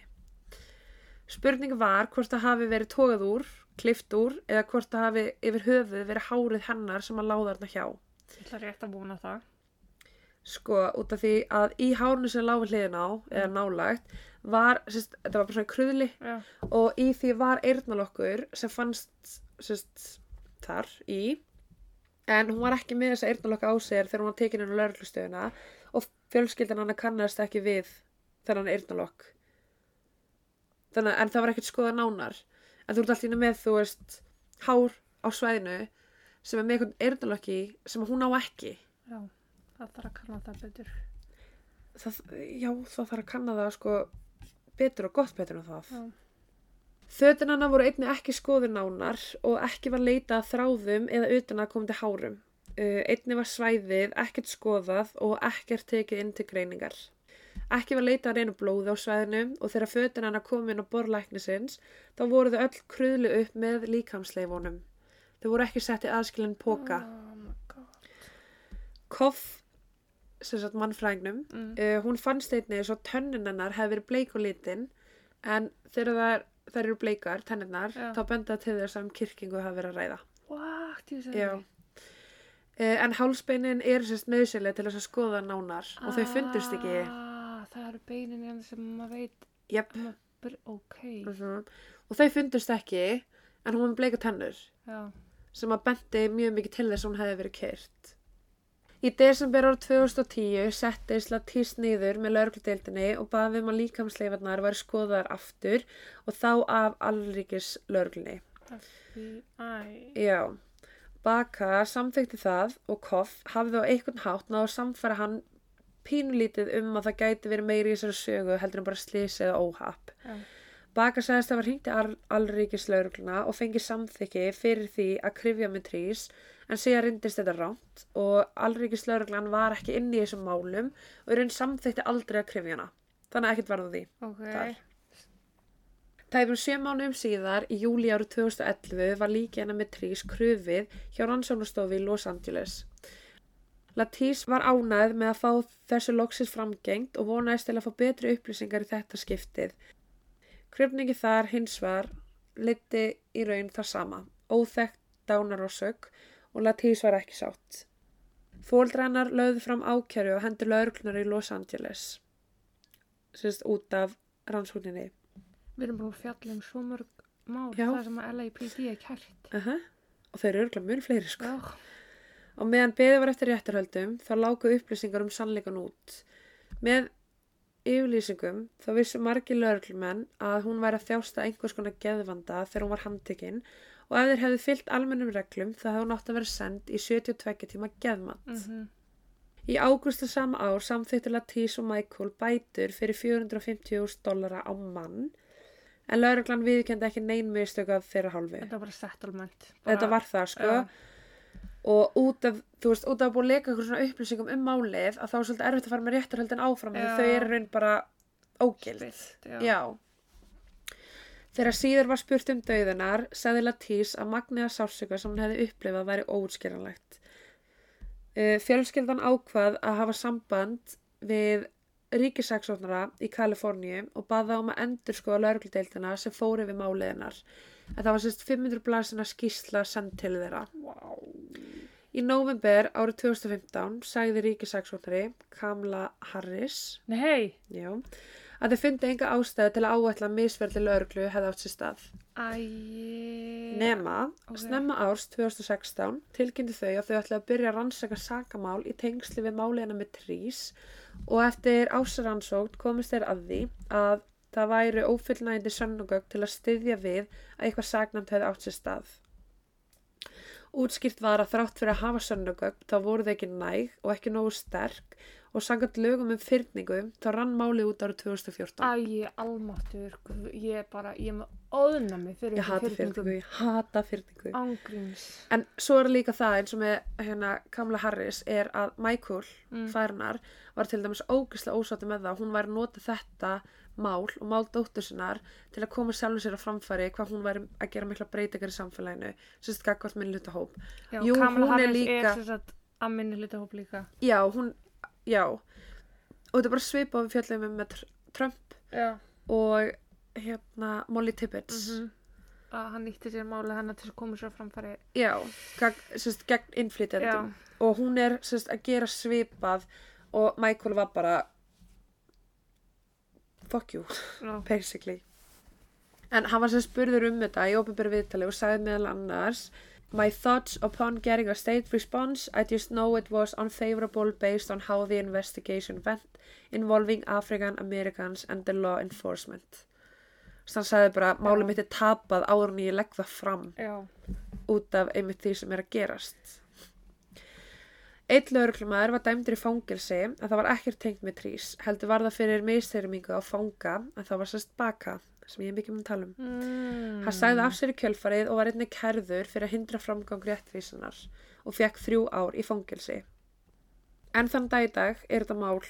Spurning var hvort það hafi verið tókað úr, klift úr eða hvort það hafi yfir höfuð verið hárið hennar sem að láða þarna hjá. Ég ætla rétt að búna það. Sko, út af því að í hárunu sem láfi hliðin á, eða nálægt, var, sérst, þetta var bara svona kruðli Já. og í því var eyrnalokkur sem fannst, sérst, þar í, en hún var ekki með þessa eyrnalokka á sér þegar hún var tekin inn á lauruglustöðuna og fjölskyldan hann kannast ekki við þennan eyrnalokk. Þannig, en það var ekkert skoða nánar. En þú ert alltaf með, þú veist, hár á svæðinu sem er með einhvern eyrnalokki sem hún á ekki. Já. Það þarf að kanna það betur. það, já, það þarf að kanna það sko betur og gott betur en það. Já. Fötin hana voru einnig ekki skoður nánar og ekki var leitað að þráðum eða utan að komandi hárum. Uh, einnig var svæðið ekkert skoðað og ekkert tekið inn til greiningar. Ekki var leitað að reyna blóði á svæðinu og þegar fötin hana kom inn á borlæknisins þá voru þau öll kruðlu upp með líkamsleifunum. Þau voru ekki sett í aðskilin póka. Oh. Koff, sagt mannfrægnum, Mm. Uh, hún fannst einnig svo tönnin hennar hefði verið bleik og litin en þegar þær, eru bleikar, tennirnar, Já. þá benda það til þess að um kyrkingu hafi verið að ræða. What? Ég sagði Já. Uh, en hálsbeinin eru sérst nöðsynlega til þess að skoða nánar og þau fundust ekki. Ah, það eru beinin hérna sem maður veit. Jep. Ok. Uh Og þau fundust ekki en hún bleika tennur Já. sem að bendi mjög mikið til þess að hún hefði verið kyrt. Í desember árið 2010 settist Latís niður með laurugludeildinni og baði um að líkamsleifarnar væri skoðaðar aftur og þá af allríkis lauruglunni. Já, Baka samþykti það og Koff hafði á einhvern hátt náðu að samfæra hann pínulítið um að það gæti verið meiri í þessari sögu heldur en bara slís eða óhapp. Já. Baka sagðist að var hringt í all, allríkislaurugluna og fengi samþykki fyrir því að krifja með trís en síðan rindist þetta ránt og allríkislauruglan var ekki inn í þessum málum og í raun samþykti aldrei að krifja hana. Þannig að ekkert varð á því. Ok. Þar. Tæpum sjö mánuðum síðar, í júli árið 2011, var líki hennar með trís krufið hjá rannsóknastofu í Los Angeles. Latís var ánægð með að fá þessu loksis framgengt og vonaðist til að fá betri upplýsingar í þetta skiptið. Krufningi þar hins var liti í raun þar sama, óþekkt dánarósök og Latís var ekki sátt. Fóldrænar lögðu fram ákjæru og hendur lauruglunar í Los Angeles, sérst út af rannsókninni. Við erum búin að fjalla um svo mörg mál Já. það sem að LAPD er kært. uh og þeir eru örgulega mjög fleiri sko. Já. Og meðan beðið var eftir réttarhöldum þá lágu upplýsingar um sannleikan út. Með yfirlýsingum þá vissu margir lögreglumenn að hún væri að þjásta einhvers konar geðvanda þegar hún var handtekinn og ef þeir hefðu fyllt almennum reglum þá hefði hún átt að vera send í 72 tíma geðmat. Mm Í ágústu sama ár samþýttu Latís og Michael bætur fyrir 450.000 dollara á mann en lögreglan viðkendi ekki nein mistök af þeirra hálfi. Þetta var bara settlement. Þetta var það sko Já. og út af, þú veist, út af að búið að leka eitthvað svona upplýsingum um málið að þá er svolítið erfitt að fara með réttarhöldin áfram Já. því þau eru raun bara ógild. Spilt, já. Já. Þegar síður var spurt um dauðunar, sagði Latís að magniða sársöka sem hún hefði upplifað væri óútskýranlegt. Uh, fjölskyldan ákvað að hafa samband við ríkisaksóknara í Kaliforníu og baða um að endur skoða laurugludeildina sem fóri við máliðinar. En það var sérst 500 blasina skýsla send til þeirra. Vá. Í november árið 2015 sagði ríkisaksóknari Kamala Harris Nei. já, að þau fundi enga ástæðu til að áætla misverðli lauruglu hefði átt sér stað. Æ. Nema, ok. snemma árs 2016 tilkynntu þau að þau ætla að byrja að rannsaka sakamál í tengsli við máliðina með trís og eftir ásaransókn komist þeir að því að það væri ófullnægindi sönnugögg til að styðja við að eitthvað sagnamt hefði átt sér stað. Útskýrt var að þrátt fyrir að hafa sönnugögg þá voru þau ekki næg og ekki nógu sterk og sangat lögum um fyrningu þá rann málið út árið 2014. Æ, almáttur. Ég er bara, ég er með óðnami fyrir fyrningu, ég hata fyrningu. Ángríms. En svo er líka það eins og með hérna Kamala Harris er að Michael, Mm. færunar, var til dæmis ógislega ósátti með það. Hún væri að nota þetta mál og mál dóttur sinnar til að koma sjálfur sér á framfæri hvað hún væri að gera mikla breytingar í samfélaginu. Sérst gagvart minn hluta hóp. Já, Jú, er Harris líka- er sem sagt að minni hluta hóp líka. Já, hún, já. Og þetta er bara svipað við fjöllum um með Tr- Trump Já. og hérna Molly Tibbetts. Mm Að hann nýtti sér máli hennar til að koma sér framfæri. Já, sérst, gegn innflytjandum. Og hún er sérst að gera svipað og Michael var bara fuck you, Já. basically. En hann var sem spurður um þetta í ópenbæri viðtali og sagði meðal annars My thoughts upon getting a state response, I just know it was unfavorable based on how the investigation went involving African Americans and the law enforcement. Þannig hann sagði bara, málið mitt er tapað áður en ég legg það fram Já. út af einmitt því sem er að gerast. Eitt lauruglumæður var dæmdur í fangilsi en það var ekkert tengt með trís. Heldur var það fyrir misteyrumingu á fanga en það var sérst baka sem ég er mikið um að tala um. Mm. Hann sagði af sér í kjölfarið og var einnig kærður fyrir að hindra framgang réttvísunar og fekk þrjú ár í fangilsi. En þann dag í dag er þetta mál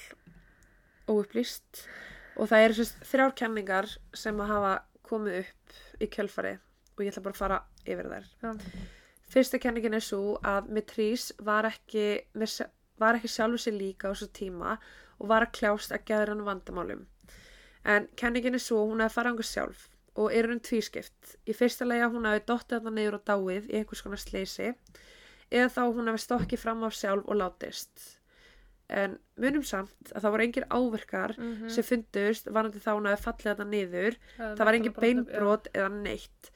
óupplýst og það eru þrjár kenningar sem að hafa komið upp í kjölfarið og ég ætla bara að fara yfir þær. Já. Fyrsta kenningin er svo að Mitrís var ekki, með var ekki sjálfur sér líka á þessu tíma og var að kljást að geða hann vandamálum. En kenningin er svo hún hefði farið ángur sjálf og er hún tvískipt. Í fyrsta lega hún hefði dottið þarna niður og dáið í einhvers konar sleysi eða þá hún hefði stokkið fram af sjálf og látist. En munum samt að það voru engir áverkar Mhm. sem fundust varandi þá hún hefði fallið þarna niður Það það var engin beinbrot eða neitt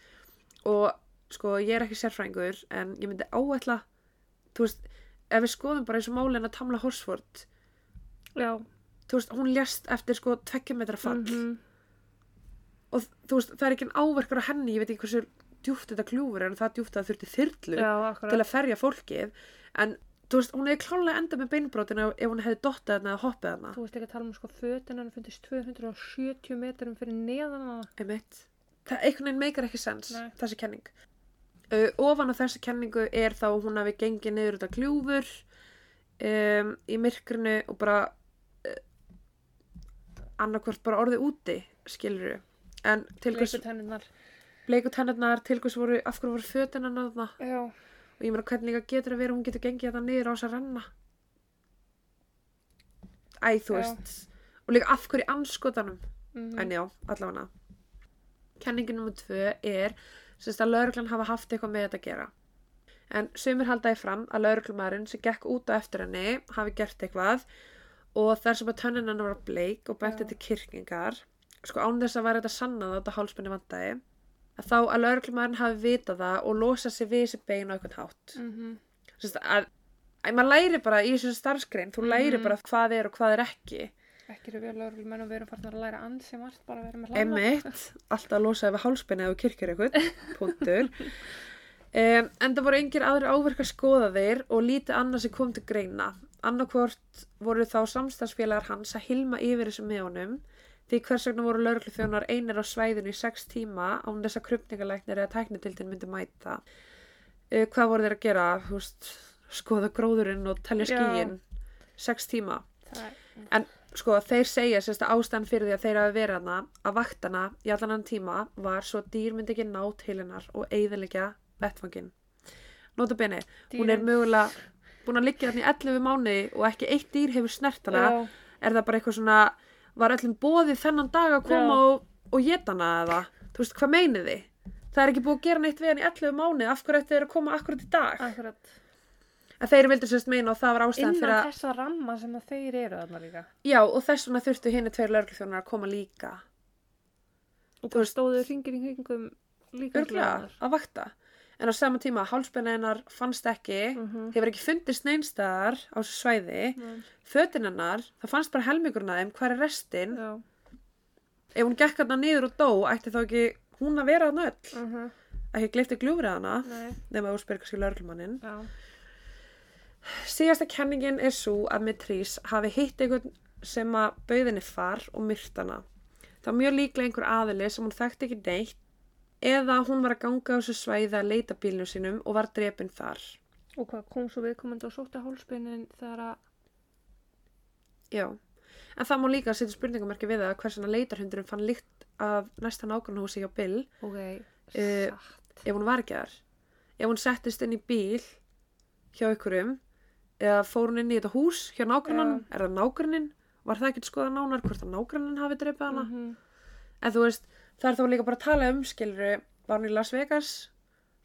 og sko ég er ekki sérfræðingur en ég myndi áætla þú veist, ef við skoðum bara eins og málin að Tamla Horsford Já. Þú veist, hún lést eftir sko tvekkja metra fall Mhm. og þú veist, það er ekki áverkar á henni ég veit ekki hversu djúft þetta kljúfur er en það djúft að það þurfti þyrlu Já, til að ferja fólkið en þú veist, hún hefði klálega enda með beinbrotin ef hún hefði dottað þarna eða hoppið þarna Þú veist ekki að tala um sko fötin hann fundist 270 metrum fyrir neðan hana. Einmitt. Það einhvern veginn meikar ekki sens, Nei. þessi kenning. Uh, ofan á þessi kenningu er þá hún hafi gengið niður þetta kljúfur um, í myrkrinu og bara annarkvort bara orðið úti, skilur En til hvers, Leikut hennar. bleiku tennarnar, til hvers voru, af hverju voru fötina? Já. Og ég meina, hvernig líka getur að vera, hún getur gengið þetta niður á þess að renna? Æ, þú Já. veist. Og líka af hverju anskotanum? Mm En já, allavega. Kenningin nummer tvö er semst að lauruglan hafa haft eitthvað með þetta að gera. En sumir haldaði fram að lauruglumærin sem gekk út á eftir henni hafi gert eitthvað og þar sem að tönnin hennar var bleik og benti Já. til kyrkingar, sko án þess að væri þetta sannað að þetta hálspenni vandæði, að þá að lögreglumæðurinn hafi vitað það og losa sig við þessi bein á eitthvað hátt. Mhm. Sérst, að, að maður læri bara í þessu starfskrein, þú læri Mhm. bara hvað er og hvað er ekki. Ekki eru við lögreglumenn og við erum farin að læra ansi margt bara að vera með hláða. Emmitt, alltaf að losa yfir hálsbeini eða kirkjur eitthvað, punktur. Um, en það voru engir aðri áverkar skoðaðir og lítið annað sem kom til greina. Annarkvort voru þá samstagsfélagar hans að hilma yfir þessu með honum því hvers vegna voru lögreglufjónar einir á svæðinu í sex tíma án þess að krupningalæknir eða tæknitildin myndi mæta. Uh, hvað voru þeir að gera? Veist, skoða gróðurinn og telja Já. skíin. Sex tíma. Er, En sko þeir segja sérst að ástæðan fyrir því að þeir hafi verið hana að vaktana í allan hann tíma var svo að dýr myndi ekki ná til hennar og eigðilegja vettfangin. Nota bene, hún er mögulega búin að liggja hann í 11 mánuði og ekki eitt dýr hefur snert hana. Já, Er það bara eitthvað svona, var öllum bóðið þennan dag að koma Já. og, og geta hana eða? Þú veist, hvað meinið þið? Það er ekki búið að gera neitt við hann í 11 mánuði, af hverju ætti þeir að koma akkurat í dag? akkurat. En þeir vildu sérst meina og það var ástæðan fyrir Innan að, þessa ramma sem að þeir eru þarna líka. já, og þess vegna þurftu henni tveir lögreglufjónar að koma líka. Og það stóðu hringir í hringum líka. örglega að vakta en á sama tíma hálspenna hennar fannst ekki Mhm. hefur ekki fundist neinstæðar á þessu svæði Mm. fötin hennar, það fannst bara helmingurinn að þeim hvað er restin, Já. ef hún gekk hann niður og dó, ætti þá ekki hún að vera hann öll, Mhm. ekki glifti gljúfrið hana Nei. nema þú spyrir kannski lörglumanninn Já. síðasta kenningin er svo að Mitrís hafi hitt einhvern sem að bauðinni far og myrt hana það var mjög líklega einhver aðili sem hún þekkti ekki neitt eða hún var að ganga á þessu svæði að leita bílnum sínum og var drepin þar Og hvað kom svo viðkomandi og sótti hálsbeinin þegar að... Já, en það má líka setja spurningamarki við það hversuna leitarhundurinn fann líkt af næsta nágrannhúsi hjá Bill Ok, Eh, satt. ef hún var ekki þar. Ef hún settist inn í bíl hjá ykkurum eða fór hún inn í þetta hús hjá nágrannan, er það nágrannin? Var það ekki að skoða nánar hvort að nágrannin hafi dreipið hana? Mhm. En þú veist, það er þá líka bara að tala um, skiluru, var hún í Las Vegas,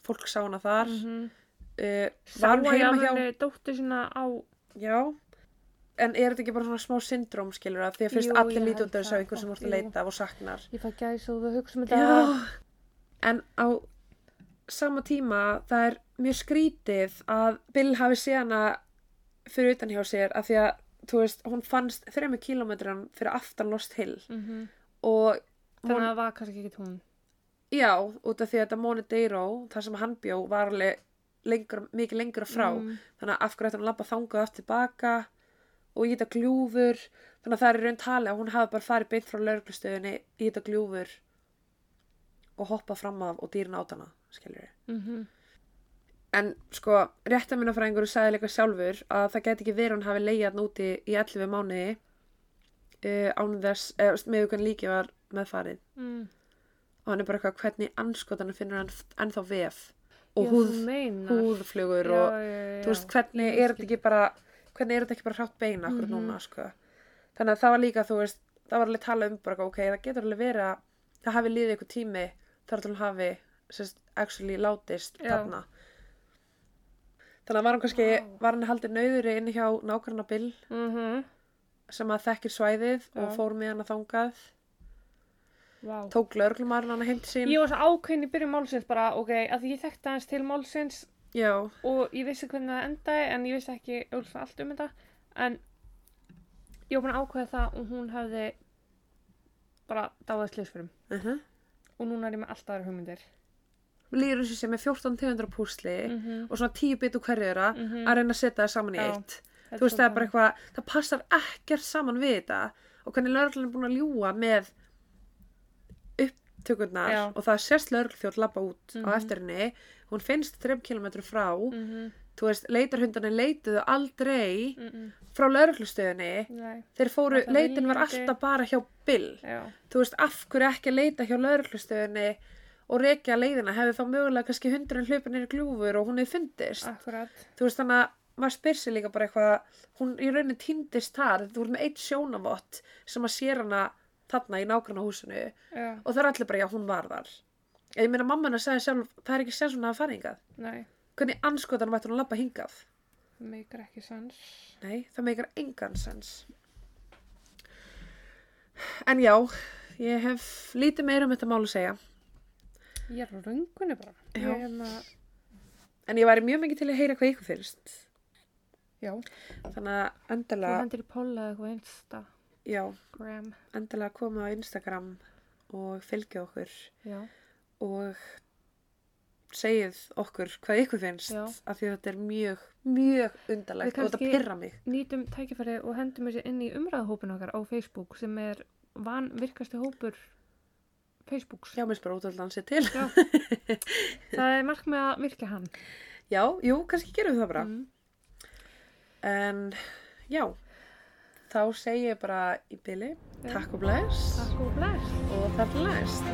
fólk sá hana þar, Mhm. uh, Sá var hún að heima hjá, dóttur sína á... já, en er þetta ekki bara svona smá syndróm, skiluru, að því að fyrst Jú, allir lítið held út af þessu það. á einhver sem Ó, vorst að leita og saknar. Ég fæ gæs og þú hugsa um þetta. En á sama tíma það er mjög skrítið að Bill hafi séð hana fyrir utan hjá sér af því að, þú veist, hún fannst þrejum kílómetrum fyrir aftan Lost Hill Mhm. og Þannig að það var kannski ekki hún. já, út af því að þetta Monedero, þar sem hann bjó, var alveg lengur, mikið lengur frá Mm. þannig að af hverju ætti hann að labba þangað aftur tilbaka og í þetta gljúfur þannig að það er raun tali að hún hafi bara farið beint frá lauruglustöðinni í þetta gljúfur og hoppað fram af og dýrin át hana, skilur við Mhm. En sko, réttaminafræðingur sagði líka sjálfur að það geti ekki verið hann hafi leiðið núti í 11 mánuði uh, án þess, eða með hvernig líki var meðfarið. Mm. Og hann er bara eitthvað hvernig anskotan finnur hann ennþá vef og Já, húð, húðflugur Já, og já, þú veist hvernig er þetta ekki bara, hvernig er þetta ekki bara hrátt beina akkur Mhm. núna sko. Þannig að það var líka, þú veist, það var alveg talað um bara, ok, það getur alveg verið að það hafi liðið eitthvað tími þar til hann hafi, sérst, actually látist þarna. Þannig að var hann kannski, Vá. var hann haldið nauðuri inn hjá nákvæmna Bill Mhm. sem að þekkir svæðið og fór með hann að þangað. Vá. Tók lögreglumarinn hann heim til sín. Ég var svo ákveðin í byrjun málsins bara, ok, að ég þekkti aðeins til málsins Já, og ég vissi hvernig það endaði en ég vissi ekki auðvitað allt um þetta en ég var búin að ákveða það og hún hefði bara dáðið slýsförum uh -huh. og núna er ég með alltaf aðra hugmyndir Lýður þessu sem er 14 tegundra púsli Mhm. og svona 10 bit úr hverju þeirra Mhm. að reyna að setja það saman í Já. eitt. Þú veist, það er bara eitthvað, það passar ekkert saman við þetta og hvernig lögreglan er búin að ljúga með upptökurnar Já. og það sérst lögreglþjóð lappa út á Mhm. eftir henni, hún finnst 3 km frá, Mhm. þú veist, leitarhundarnir leituðu aldrei Mhm. frá lögreglustöðinni, Nei, þeir fóru, leitin var alltaf bara hjá Bill, já, þú veist, af hverju ekki að leita hjá lögreglustöðinni og rekja leiðina, hefði þá mögulega kannski hundurinn hlupin er gljúfur og hún hefði fundist. Akkurat. Þú veist þannig að maður spyr sér líka bara eitthvað hún í rauninni týndist þar. Þú ert með eitt sjónavott sem að sér hana þarna í nágranna húsinu Já, og það er allir bara já hún var þar. Ég meina mamma hennar sagði sjálf það er ekki sér svona að fara hingað. Nei, hvernig anskotan mætti hún að labba hingað? Meikar ekki sens. Nei það meikar engan sens. En já ég hef lítið meira um þetta mál að segja. Ég er á röngunni bara. Ég er hérna, En ég væri mjög mikið til að heyra hvað ykkur finnst. já. Þannig að Þú endilega, hendur í póla eða eitthvað einsta. Já, Gram. endilega koma á Instagram og fylgja okkur Já. og segið okkur hvað ykkur finnst Já. af því að þetta er mjög, mjög undarlegt Við og þetta kannski- pyrra mig. Nýtum tækifæri og hendum þessi inn í umræðahópin okkar á Facebook sem er van virkasti hópur Facebooks. Já, minnst bara út að dansi til. Já. Það er markmið að virka hann. Já, jú, kannski gerum við það bara. Mm. En já, þá segi ég bara í byli, takk og bless Takk og bless. og þar til næst.